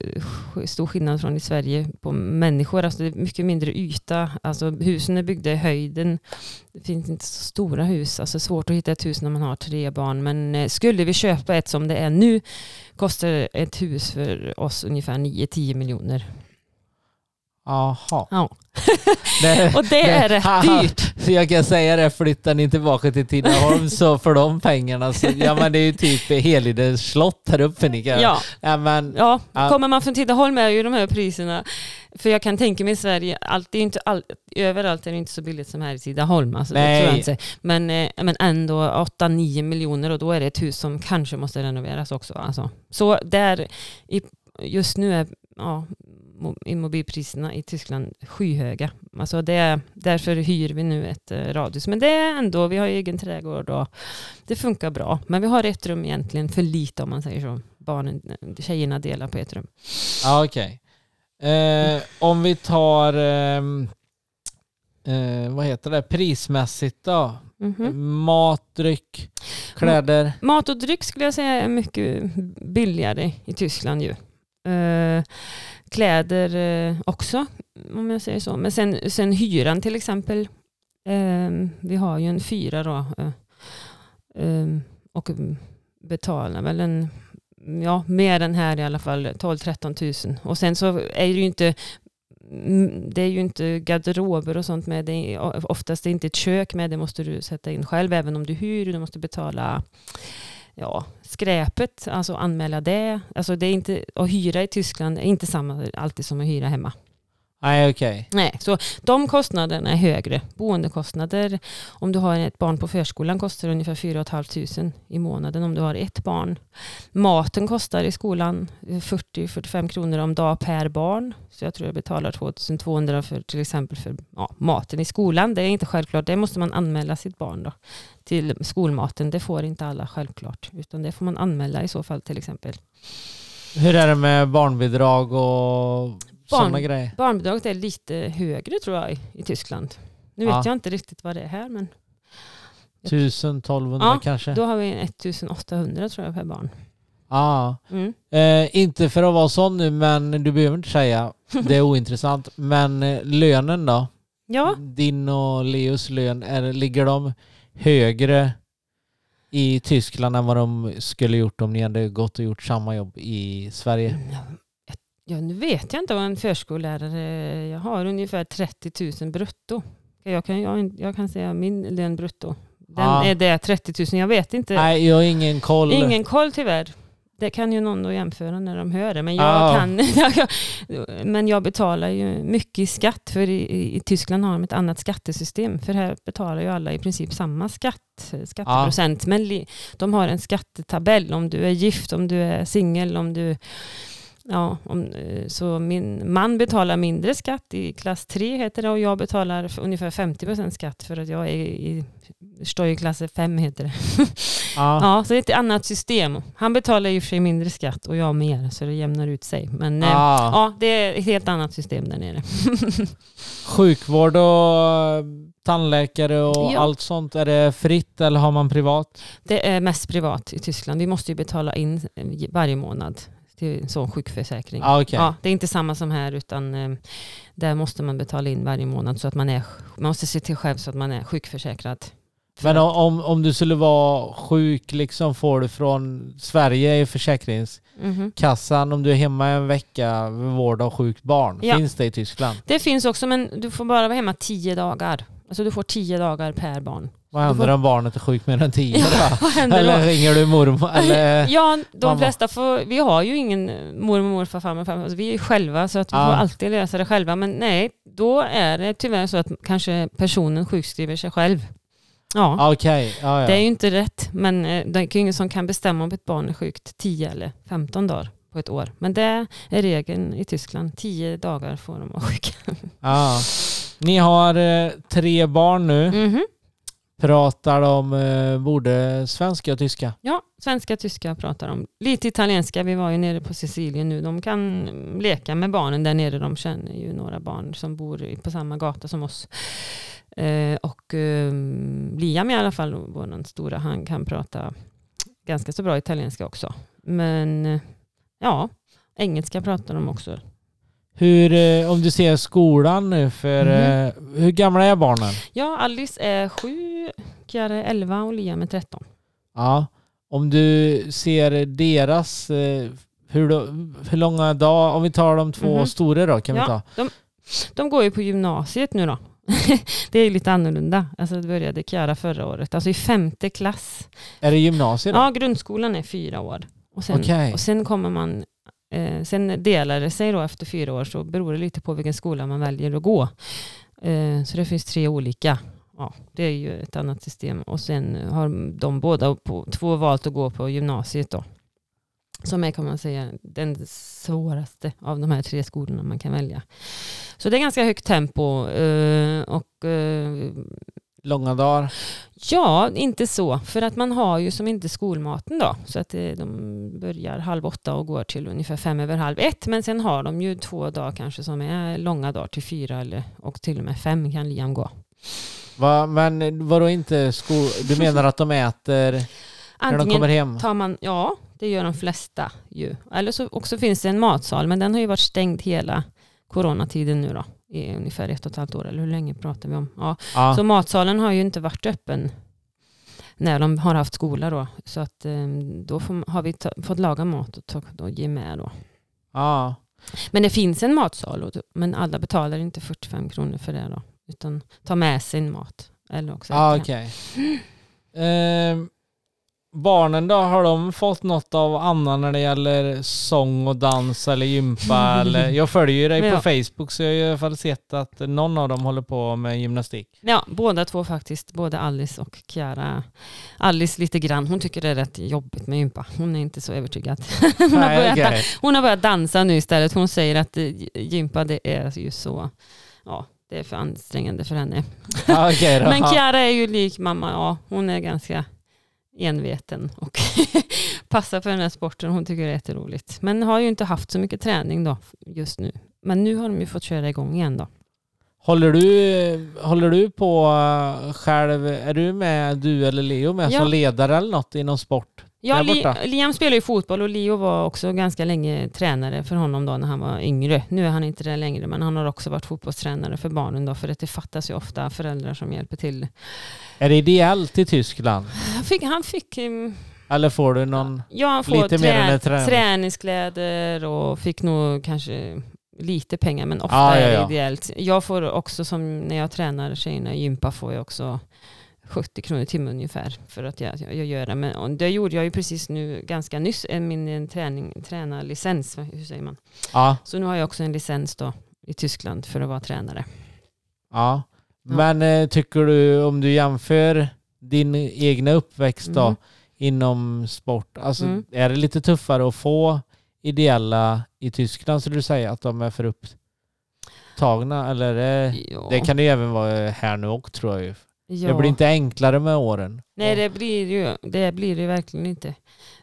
B: stor skillnad från i Sverige på människor. Alltså det är mycket mindre yta. Alltså husen är byggda i höjden. Det finns inte så stora hus. Alltså svårt att hitta ett hus när man har tre barn. Men eh, skulle vi köpa ett som det är nu kostar ett hus för oss ungefär 9-10 miljoner.
A: Jaha.
B: Ja.
A: Det,
B: Och det är rätt
A: Haha.
B: dyrt.
A: Så jag kan säga det, flyttar ni tillbaka till Tidaholm så för de pengarna så, ja men det är ju typ Helidens slott här uppe ni kan.
B: Ja.
A: ja men,
B: Ja, kommer man från Tidaholm är ju de här priserna. För jag kan tänka mig i Sverige, allt, det är inte all, överallt är det inte så billigt som här i Tidaholm. Alltså, det
A: Nej.
B: tror jag inte. Men, eh, men ändå 8-9 miljoner och då är det ett hus som kanske måste renoveras också. Alltså. Så där, just nu är ja, immobilpriserna i Tyskland skyhöga. Alltså det, är- därför hyr vi nu ett eh, radhus. Men det är ändå, vi har egen trädgård och det funkar bra. Men vi har ett rum egentligen för lite om man säger så. Barnen, tjejerna delar på ett rum.
A: ja okej. Eh, om vi tar, ehm, eh, vad heter det, prismässigt då?
B: Mhm.
A: Mat, dryck, kläder.
B: Mat och dryck skulle jag säga är mycket billigare i Tyskland ju. Eh, kläder eh, också, om jag säger så. Men sen, sen hyran till exempel. Eh, vi har ju en fyra då. eh, eh, och betalar väl en, ja mer än här i alla fall, 12-13 tusen. Och sen så är det ju inte mm, det är ju inte garderober och sånt med. Det är, oftast är inte ett kök med. Det måste du sätta in själv även om du hyr. Du måste betala ja, skräpet, alltså anmäla det. Alltså det är inte, att hyra i Tyskland är inte samma alltid som att hyra hemma.
A: Nej okej.
B: Nej, så de kostnaderna är högre. Boendekostnader, om du har ett barn på förskolan kostar ungefär 4 500 i månaden om du har ett barn. Maten kostar i skolan eh, 40-45 kronor om dag per barn. Så jag tror jag betalar 2200 för till exempel för ja, maten i skolan. Det är inte självklart, det måste man anmäla sitt barn då, till skolmaten. Det får inte alla självklart, utan det får man anmäla i så fall till exempel.
A: Hur är det med barnbidrag och grejer?
B: Barnbidraget är lite högre tror jag i, Tyskland. Nu
A: Ja.
B: vet jag inte riktigt vad det är här men
A: 1000, 1200
B: Ja,
A: kanske?
B: Då har vi 1800 tror jag per barn.
A: Ja.
B: Mm.
A: Eh, inte för att vara sån nu, men du behöver inte säga. Det är ointressant. Men eh, lönen då?
B: Ja,
A: Din och Leos lön, är, ligger de högre i Tyskland än vad de skulle gjort om ni hade gått och gjort samma jobb i Sverige?
B: Ja, nu vet jag inte vad en förskollärare... Jag har ungefär 30 000 brutto. Jag kan, jag, jag kan säga min lön brutto. Den
A: Ja.
B: är det 30 000. Jag vet inte.
A: Nej, jag har ingen koll.
B: Ingen koll tyvärr. Det kan ju någon då jämföra när de hör det. Men jag,
A: Ja.
B: kan, men jag betalar ju mycket i skatt. För i, i- Tyskland har de ett annat skattesystem. För här betalar ju alla i princip samma skatt, skatteprocent. Men li, de har en skattetabell om du är gift, om du är singel, om du... Ja, om, eh, så min man betalar mindre skatt i klass 3 heter det och jag betalar ungefär 50% skatt för att jag är i, står i klass 5 heter det.
A: Ja.
B: Ja, så det är ett annat system. Han betalar ju för sig mindre skatt och jag mer, så det jämnar ut sig. Men eh,
A: Ja.
B: ja, det är ett helt annat system där nere.
A: Sjukvård och tandläkare och
B: Ja.
A: allt sånt, är det fritt eller har man privat?
B: Det är mest privat i Tyskland. Vi måste ju betala in eh, varje månad till en sån sjukförsäkring.
A: Ja, okej.
B: Ja, det är inte samma som här, utan eh, där måste man betala in varje månad så att man är, man måste se till själv så att man är sjukförsäkrad. För
A: Men
B: att-
A: om, om du skulle vara sjuk, liksom får du från Sverige i Försäkringskassan,
B: Mhm.
A: om du är hemma en vecka vid vård av sjukt barn,
B: Ja.
A: finns det i Tyskland?
B: Det finns också, men du får bara vara hemma tio dagar. Alltså du får tio dagar per barn.
A: Vad händer om barnet är sjukt mer än tio
B: händer
A: Eller
B: då?
A: ringer du mormor? Eller?
B: Ja, de
A: mamma?
B: flesta får, vi har ju ingen mormor, morfar, farmor, farmor. Alltså, vi är själva så att vi
A: Ja.
B: får alltid lösa det själva. Men nej, då är det tyvärr så att kanske personen sjukskriver sig själv. Ja,
A: Ah, Okej, ja, ja.
B: det är ju inte rätt. Men eh, det är ju ingen som kan bestämma om ett barn är sjukt 10 eller 15 dagar på ett år. Men det är regeln i Tyskland. 10 dagar får de vara sjuka.
A: Ja. Ni har eh, tre barn nu.
B: Mhm.
A: Pratar de eh, både svenska och tyska?
B: Ja, svenska, och tyska pratar de. Lite italienska. Vi var ju nere på Sicilien nu. De kan leka med barnen där nere. De känner ju några barn som bor på samma gata som oss. Eh, och eh, Liam i alla fall, vår stora, han kan prata ganska så bra italienska också. Men eh, ja, engelska pratar de också.
A: Hur, eh, om du ser skolan nu för, eh, hur gamla är barnen?
B: Ja, Alice är sju, Chiara är elva och Liam är tretton.
A: Ja. Om du ser deras, eh, hur, då, hur långa dagar, om vi tar de två
B: Mhm.
A: stora då kan vi ta.
B: Ja, de, de går ju på gymnasiet nu då. det är ju lite annorlunda. Alltså det började Chiara förra året. Alltså i femte klass.
A: Är det gymnasiet då?
B: Ja, grundskolan är fyra år. Och sen,
A: Okej.
B: och sen kommer man eh, sen delar det sig då efter fyra år så beror det lite på vilken skola man väljer att gå. Eh, så det finns tre olika. Ja, det är ju ett annat system. Och sen har de båda på, två valt att gå på gymnasiet då. Som är kan man säga den svåraste av de här tre skolorna man kan välja. Så det är ganska högt tempo. Eh, och eh,
A: Långa dagar?
B: Ja, inte så. För att man har ju som inte skolmaten då. Så att eh, de börjar halv åtta och går till ungefär fem över halv ett. Men sen har de ju två dagar kanske som är långa dagar till fyra eller, och till och med fem kan Liam gå.
A: Va, men vadå inte skol... Du menar att de äter när de
B: Antingen
A: kommer hem?
B: tar man, ja det gör de flesta ju. Eller så också finns det en matsal men den har ju varit stängd hela coronatiden nu då. I ungefär ett och ett halvt år eller hur länge pratar vi om? Ja,
A: Ja.
B: Så matsalen har ju inte varit öppen när de har haft skola då. Så att eh, då får, har vi ta, fått laga mat och, ta, och ge med då.
A: ja.
B: Men det finns en matsal, och, men alla betalar inte 45 kronor för det då. Utan ta med sin mat. Eller också
A: Ja. Ehm, barnen då, har de fått något av Anna när det gäller sång och dans eller gympa? eller, jag följer ju dig på
B: Ja.
A: Facebook så jag har i alla fall sett att någon av dem håller på med gymnastik.
B: Ja, båda två faktiskt. Både Alice och Chiara. Alice lite grann. Hon tycker det är rätt jobbigt med gympa. Hon är inte så övertygad. hon, har börjat, hon har börjat dansa nu istället. Hon säger att eh, gympa det är ju så, ja, det är för ansträngande för henne.
A: Då.
B: Men Chiara är ju lik mamma, ja, hon är ganska enveten och passar för den här sporten. Hon tycker det är jätteroligt. Men har ju inte haft så mycket träning då just nu. Men nu har de ju fått köra igång igen då.
A: Håller du, håller du på eh, själv, är du med, du eller Leo med
B: Ja.
A: som ledare eller något inom sport?
B: Ja. Liam spelar ju fotboll och Leo var också ganska länge tränare för honom då när han var yngre. Nu är han inte det längre men han har också varit fotbollstränare för barnen då för att det fattas ju ofta föräldrar som hjälper till.
A: Är det ideellt i Tyskland?
B: Han fick, han fick um,
A: Eller får du någon?
B: Ja, han får
A: Lite mer tränare.
B: träningskläder och fick nog kanske lite pengar men ofta
A: Ja, ja,
B: är det ideellt. Jag får också som när jag tränar tjejerna i gympa får jag också 70 kronor i timmen ungefär för att jag, jag gör det. Men det gjorde jag ju precis nu ganska nyss, eh, min eh, träning, tränarlicens, hur säger man?
A: Ja.
B: Så nu har jag också en licens då i Tyskland för att vara tränare.
A: ja.
B: Ja.
A: Men eh, tycker du, om du jämför din egna uppväxt då
B: Mm.
A: inom sport, alltså
B: Mm.
A: är det lite tuffare att få ideella i Tyskland så du säger att de är för upptagna eller det,
B: Ja.
A: det kan det ju även vara här nu också tror jag ju.
B: Ja.
A: Det blir inte enklare med åren.
B: Nej det blir ju det blir det verkligen inte.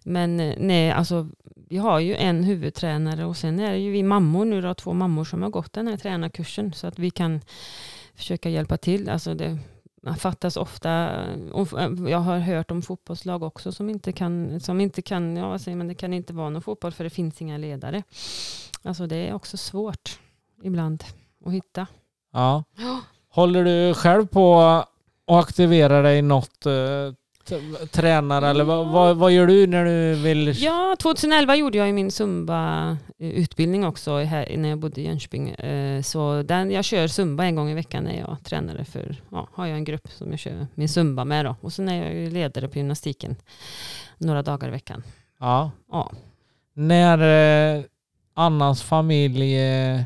B: Men eh, nej, alltså vi har ju en huvudtränare och sen är det ju vi mammor nu då, två mammor som har gått den här tränarkursen så att vi kan försöka hjälpa till. Alltså det fattas ofta, och jag har hört om fotbollslag också som inte kan, som inte kan, ja vad säger man, det kan inte vara någon fotboll för det finns inga ledare. Alltså det är också svårt ibland att hitta.
A: Ja. Håller du själv på att aktivera dig något eh, T- Tränar eller vad, vad, vad gör du när du vill?
B: Ja, 2011 gjorde jag min Zumba-utbildning också här, när jag bodde i Jönköping. Eh, Så den, jag kör Zumba en gång i veckan när jag tränare för, ja, har jag en grupp som jag kör min Zumba med då. Och sen är jag ju ledare på gymnastiken några dagar i veckan.
A: Ja.
B: Ja.
A: När eh, Annas familj eh,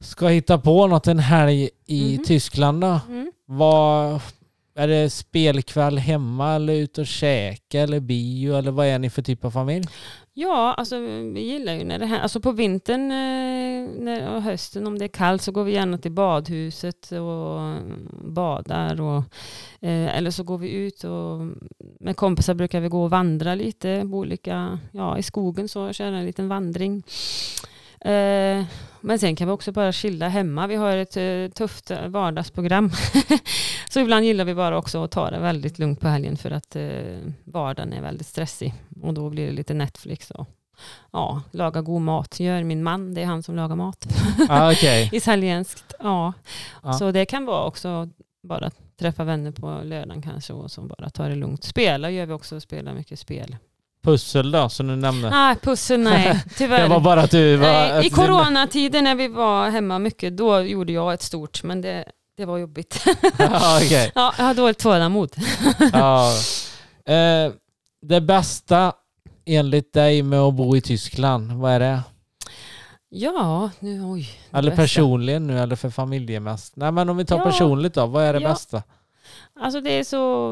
A: ska hitta på något en helg i
B: Mhm.
A: Tyskland då?
B: Mm.
A: Vad, är det spelkväll hemma eller ut och käka eller bio eller vad är ni för typ av familj?
B: Ja, alltså vi gillar ju när det här, alltså på vintern eh, när, och hösten om det är kallt så går vi gärna till badhuset och badar och eh, eller så går vi ut och med kompisar brukar vi gå och vandra lite på olika, ja i skogen så köra en liten vandring. Eh, men sen kan vi också bara chilla hemma. Vi har ett eh, tufft eh, vardagsprogram. så ibland gillar vi bara också att ta det väldigt lugnt på helgen för att vardagen är väldigt stressig. Och då blir det lite Netflix och ja, laga god mat. Gör min man, det är han som lagar mat.
A: Ah, Okej.
B: Italienskt, ja.
A: Ja.
B: Så det kan vara också bara träffa vänner på lördagen kanske och så bara ta det lugnt. Spela gör vi också, spela mycket spel.
A: Pussel då som du nämnde.
B: Nej, pussel nej, tyvärr.
A: Det var bara att du var...
B: Nej, I coronatiden när vi var hemma mycket, då gjorde jag ett stort, men det, det var jobbigt.
A: Ja, okej.
B: ja, jag har dåligt tålamod.
A: Ja. Eh, det bästa enligt dig med att bo i Tyskland, vad är det?
B: Ja, nu oj.
A: Eller
B: bästa.
A: personligen nu eller för familjemässigt? Nej men om vi tar
B: Ja.
A: personligt då, vad är det
B: Ja.
A: bästa?
B: Alltså det är så...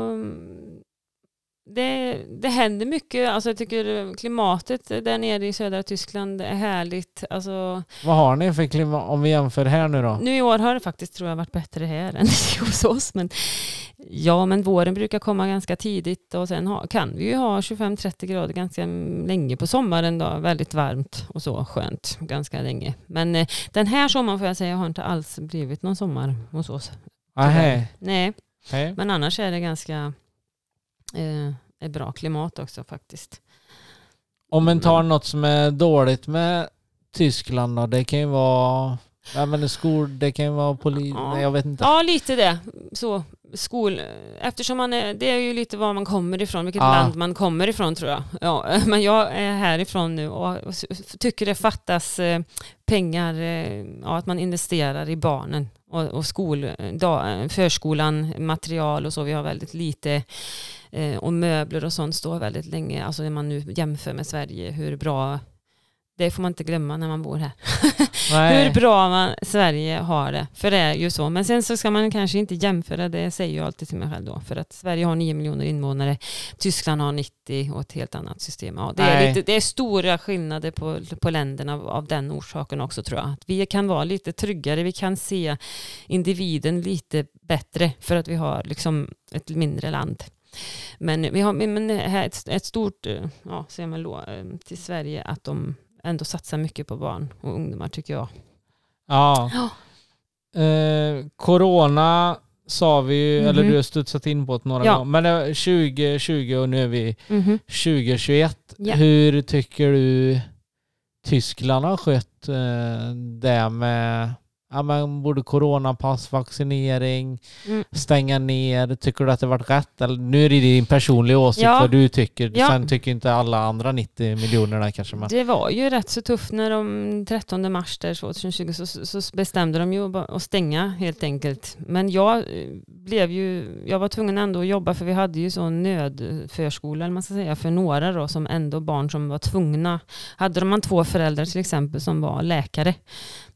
B: Det, det händer mycket. Alltså jag tycker klimatet där nere i södra Tyskland är härligt. Alltså,
A: Vad har ni för klimat om vi jämför här nu då?
B: nu i år har det faktiskt tror jag varit bättre här än hos oss. Men, ja, men våren brukar komma ganska tidigt och sen ha, kan vi ju ha 25-30 grader ganska länge på sommaren. Då, väldigt varmt och så skönt ganska länge. Men eh, den här sommaren får jag säga har inte alls blivit någon sommar hos oss.
A: Nej.
B: Nej,
A: Nej.
B: men annars är det ganska eh, bra klimat också faktiskt.
A: Om man tar
B: Men-
A: något som är dåligt med Tyskland då, det kan ju vara... Ja men skol, det kan ju vara polis...
B: Ja.
A: Jag vet inte.
B: Ja, lite det. Så, skol, eftersom man är, det är ju lite var man kommer ifrån, vilket
A: Ja.
B: land man kommer ifrån tror jag. Ja, men jag är härifrån nu och tycker det fattas eh, pengar, eh, ja, att man investerar i barnen och, och skol, da, förskolan, material och så. Vi har väldigt lite eh, och möbler och sånt står väldigt länge. Alltså när man nu jämför med Sverige, hur bra det får man inte glömma när man bor här. Hur bra man, Sverige har det. För det är ju så. Men sen så ska man kanske inte jämföra, det säger jag alltid till mig själv då. För att Sverige har 9 miljoner invånare, Tyskland har 90 och ett helt annat system. Ja, det, är lite, det är stora skillnader på, på länderna av, av den orsaken också tror jag. Att vi kan vara lite tryggare, vi kan se individen lite bättre för att vi har liksom ett mindre land. Men vi har men här ett, ett stort, eh, ja, ser man då, eh, till Sverige att de ändå satsar mycket på barn och ungdomar tycker jag.
A: Ja.
B: Ja.
A: Eh, corona sa vi ju,
B: Mhm.
A: eller du har studsat in på det några
B: Ja.
A: gånger. Men det var 2020 och nu är vi 2021.
B: Ja.
A: Hur tycker du Tyskland har skött eh, det med ja, men både coronapass, vaccinering,
B: Mm.
A: stänga ner? Tycker du att det varit rätt? Eller, nu är det din personliga åsikt
B: Ja.
A: vad du tycker.
B: Ja.
A: Sen tycker inte alla andra 90 miljonerna kanske. Men...
B: Det var ju rätt så tufft när de 13 mars där 2020 så, så bestämde de ju att stänga helt enkelt. Men jag eh, blev ju, jag var tvungen ändå att jobba för vi hade ju sån nödförskola eller man ska säga för några då som ändå barn som var tvungna. Hade man två föräldrar till exempel som var läkare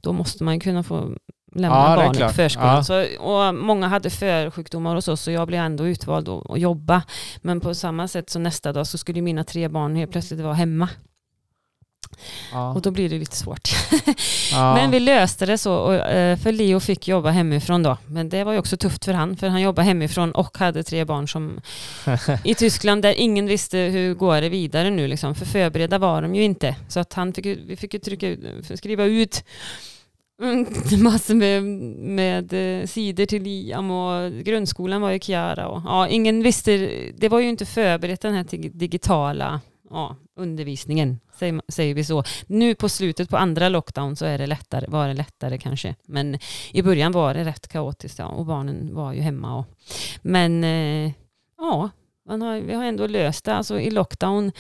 B: då måste man kunna få lämna
A: Ja,
B: barnet på förskolan.
A: Ja.
B: Så, och många hade försjukdomar hos oss så jag blev ändå utvald att jobba. Men på samma sätt så nästa dag så skulle mina tre barn helt plötsligt vara hemma.
A: Ja.
B: Och då blir det lite svårt.
A: Ja.
B: Men vi löste det så, och, eh, för Leo fick jobba hemifrån då. Men det var ju också tufft för han, för han jobbade hemifrån och hade tre barn som i Tyskland där ingen visste hur går det vidare nu liksom. För förberedda var de ju inte. Så att han fick, vi fick ju trycka skriva ut Mm, massor med, med eh, sidor till Liam och grundskolan var ju Kiara och ja, ingen visste, det var ju inte förberett den här digitala ja, undervisningen, säger, säger vi så. Nu på slutet på andra lockdown så är det lättare, var det lättare kanske. Men i början var det rätt kaotiskt ja, och barnen var ju hemma. Och, men eh, ja, Man har, vi har ändå löst det. Alltså i lockdown,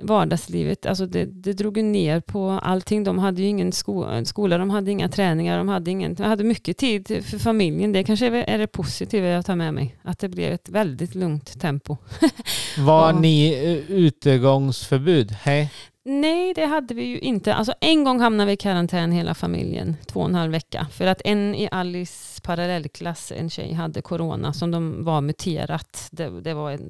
B: vardagslivet, alltså det, det drog ner på allting. De hade ju ingen sko, skola, de hade inga träningar, de hade, ingen, de hade mycket tid för familjen. Det kanske är är det positiva jag tar med mig. Att det blev ett väldigt lugnt tempo.
A: Var
B: Ja.
A: ni eh, utegångsförbud? Hej?
B: Nej, det hade vi ju inte. Alltså en gång hamnade vi i karantän hela familjen, två och en halv vecka. För att en i Alice parallellklass, en tjej, hade corona som de var muterat. Det, det var ett,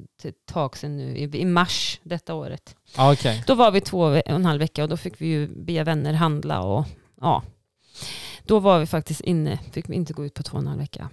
B: tag sedan nu, i, i mars detta året.
A: Okej.
B: Då var vi två och en halv vecka och då fick vi ju be vänner handla och ja. Då var vi faktiskt inne, fick vi inte gå ut på två och en halv vecka.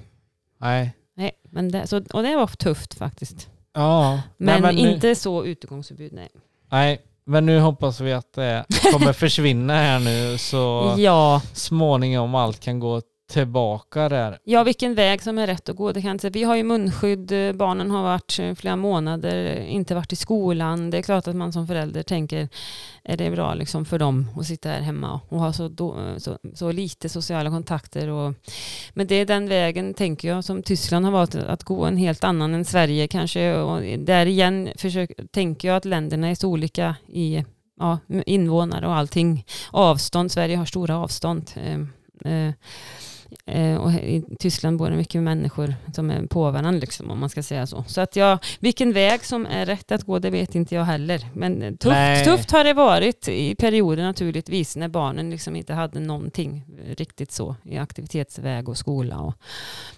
A: Nej.
B: Nej, men det, så, och det var tufft faktiskt.
A: Ja.
B: Men,
A: Nej, nu-
B: inte så utegångsförbud, nej.
A: Nej, men nu hoppas vi att det kommer försvinna här nu så
B: Ja,
A: småningom allt kan gå tillbaka där.
B: Ja, vilken väg som är rätt att gå. Det kan jag inte säga. Vi har ju munskydd, eh, barnen har varit eh, flera månader, eh, inte varit i skolan. Det är klart att man som förälder tänker, är det bra liksom för dem att sitta här hemma och ha så, då, så, så lite sociala kontakter? Och, men det är den vägen, tänker jag, som Tyskland har valt att gå, en helt annan än Sverige kanske. Och där igen försök, tänker jag att länderna är så olika i ja, invånare och allting. Avstånd, Sverige har stora avstånd. Ehm, eh, Eh, och i Tyskland bor det mycket människor som är på varandra, liksom, om man ska säga så. Så att jag, vilken väg som är rätt att gå, det vet inte jag heller. Men eh, tufft, tufft har det varit i perioder naturligtvis, när barnen liksom inte hade någonting eh, riktigt så i aktivitetsväg och skola. Och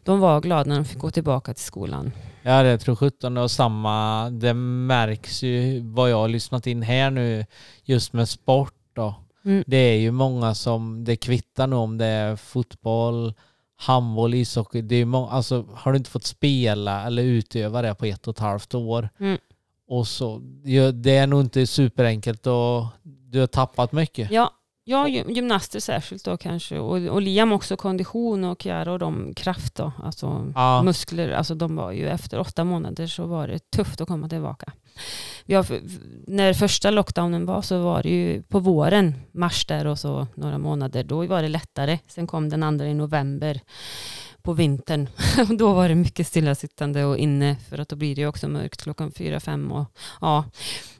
B: de var glada när de fick gå tillbaka till skolan.
A: Ja det tror 17 och samma. Det märks ju vad jag har lyssnat in här nu just med sport då.
B: Mm.
A: Det är ju många som, det kvittar nog om det är fotboll, handboll, ishockey. Det är många, alltså har du inte fått spela eller utöva det på ett och ett halvt år
B: Mm.
A: och så, det är nog inte superenkelt och du har tappat mycket.
B: Ja, ja gy- gymnaster särskilt då kanske. Och, och Liam också kondition och Chiara och de kraft då. Alltså
A: Ja.
B: muskler, alltså de var ju efter åtta månader så var det tufft att komma tillbaka. Har, när första lockdownen var så var det ju på våren, mars där och så några månader, då var det lättare. Sen kom den andra i november på vintern. Då var det mycket stillasittande och inne för att då blir det också mörkt klockan fyra, fem och ja,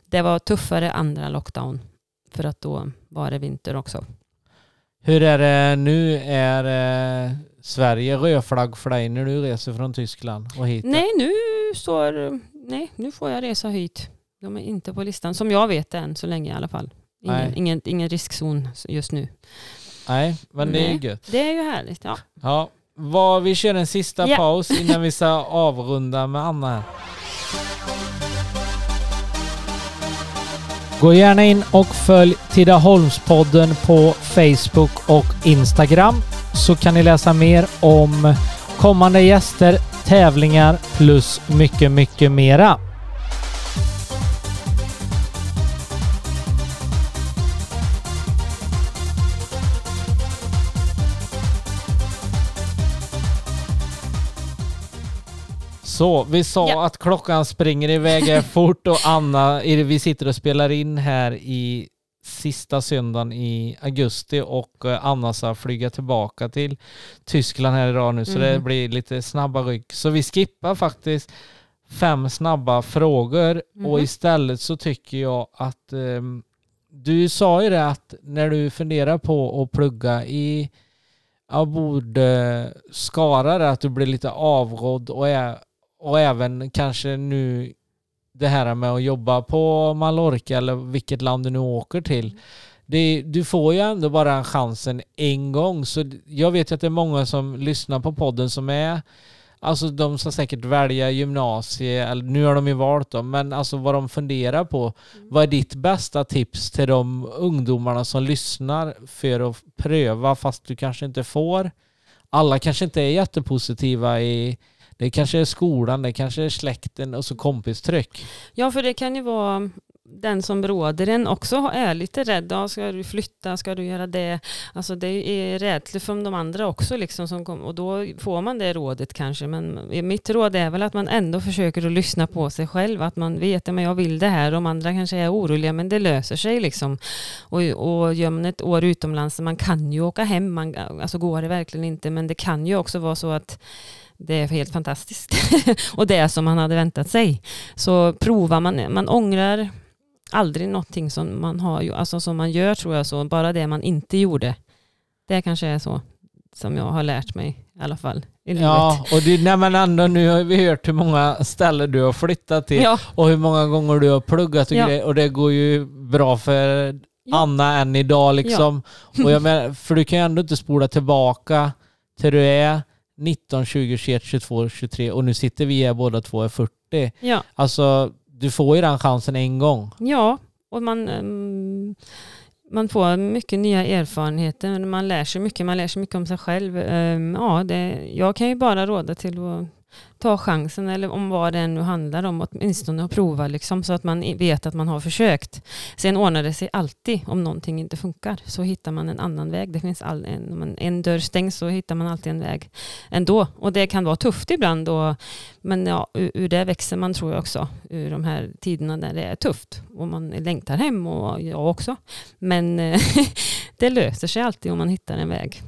B: det var tuffare andra lockdown för att då var det vinter också.
A: Hur är det nu? Är eh, Sverige rödflagg för dig när du reser från Tyskland och hit?
B: Nej, nu står, nej, nu får jag resa hit. De är inte på listan, som jag vet än så länge i alla fall.
A: Nej.
B: Ingen, ingen, ingen riskzon just nu.
A: Nej, men det är gött.
B: Det är ju härligt. Ja.
A: Ja, vad, vi kör en sista
B: Ja.
A: paus innan vi ska avrunda med Anna här. Gå gärna in och följ Tidaholmspodden på Facebook och Instagram så kan ni läsa mer om kommande gäster, tävlingar plus mycket, mycket mera. Så, vi sa
B: Ja.
A: att klockan springer iväg fort och Anna, vi sitter och spelar in här i sista söndagen i augusti och eh, Anna ska flyga tillbaka till Tyskland här idag nu så det
B: Mm.
A: blir lite snabba ryck. Så vi skippar faktiskt fem snabba frågor och
B: Mhm.
A: istället så tycker jag att ehm, du sa ju det att när du funderar på att plugga i jag borde skara det att du blir lite avrådd och, ä- och även kanske nu det här med att jobba på Mallorca eller vilket land du nu åker till. Det, du får ju ändå bara en chansen en gång så jag vet ju att det är många som lyssnar på podden som är Alltså de ska säkert välja gymnasie, eller nu har de ju valt dem, men alltså vad de funderar på. Vad är ditt bästa tips till de ungdomarna som lyssnar för att pröva fast du kanske inte får? Alla kanske inte är jättepositiva i det kanske är skolan, det kanske är släkten och så kompistryck.
B: ja, för det kan ju vara den som råder en också är lite rädd. Ja, ska du flytta? Ska du göra det? Alltså det är rädsla från de andra också. Liksom som kom, och då får man det rådet kanske. Men mitt råd är väl att man ändå försöker att lyssna på sig själv. Att man vet att jag vill det här. De andra kanske är oroliga men det löser sig. Liksom. Och, och gör man ett år utomlands, man kan ju åka hem. Man, alltså går det verkligen inte. Men det kan ju också vara så att det är helt fantastiskt. och det är som man hade väntat sig. Så provar man, man ångrar aldrig någonting som man har, alltså som man gör tror jag så, bara det man inte gjorde. Det kanske är så som jag har lärt mig i alla fall i livet.
A: Ja, och det, nej men ändå nu har vi hört hur många ställen du har flyttat till
B: ja,
A: och hur många gånger du har pluggat och
B: Ja.
A: grejer och det går ju bra för
B: Ja.
A: Anna än idag liksom. Och jag menar, för du kan ju ändå inte spola tillbaka till du är 19, 20, 21, 22, 23 och nu sitter vi här båda två är 40.
B: ja,
A: Alltså, du får ju den chansen en gång.
B: ja, och man, ehm, man får mycket nya erfarenheter, man lär sig mycket, man lär sig mycket om sig själv. Ehm, ja, det, jag kan ju bara råda till att ta chansen, eller om vad det nu handlar om, åtminstone att prova liksom, så att man vet att man har försökt. Sen ordnar det sig alltid om någonting inte funkar, så hittar man en annan väg. Det finns all, en, om en, en dörr stängs så hittar man alltid en väg ändå. Och det kan vara tufft ibland, och, men ja, ur, ur det växer man tror jag också, ur de här tiderna där det är tufft. Och man längtar hem, och jag också. Men eh, det löser sig alltid om man hittar en väg.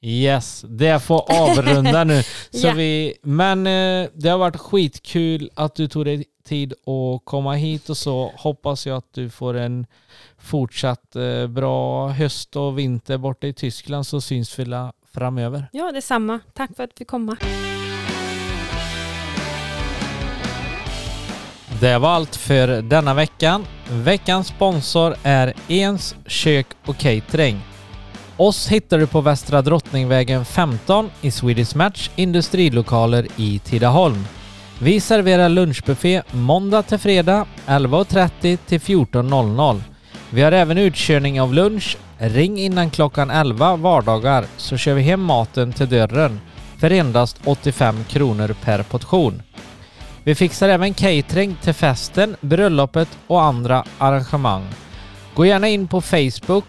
A: Yes, det får avrunda nu. Så
B: Ja.
A: vi, men eh, det har varit skitkul att du tog dig tid att komma hit och så hoppas jag att du får en fortsatt eh, bra höst och vinter borta i Tyskland så syns vi framöver.
B: Ja, detsamma. Tack för att vi komma.
A: Det var allt för denna veckan. Veckans sponsor är Ens kök och catering. Oss hittar du på Västra Drottningvägen 15 i Swedish Match industrilokaler i Tidaholm. Vi serverar lunchbuffé måndag till fredag 11.30 till 14.00. Vi har även utkörning av lunch. Ring innan klockan 11 vardagar så kör vi hem maten till dörren för endast 85 kronor per portion. Vi fixar även catering till festen, bröllopet och andra arrangemang. Gå gärna in på Facebook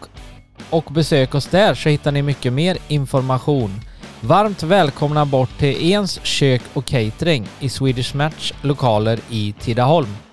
A: och besök oss där så hittar ni mycket mer information. Varmt välkomna bort till Ens kök och catering i Swedish Match lokaler i Tidaholm.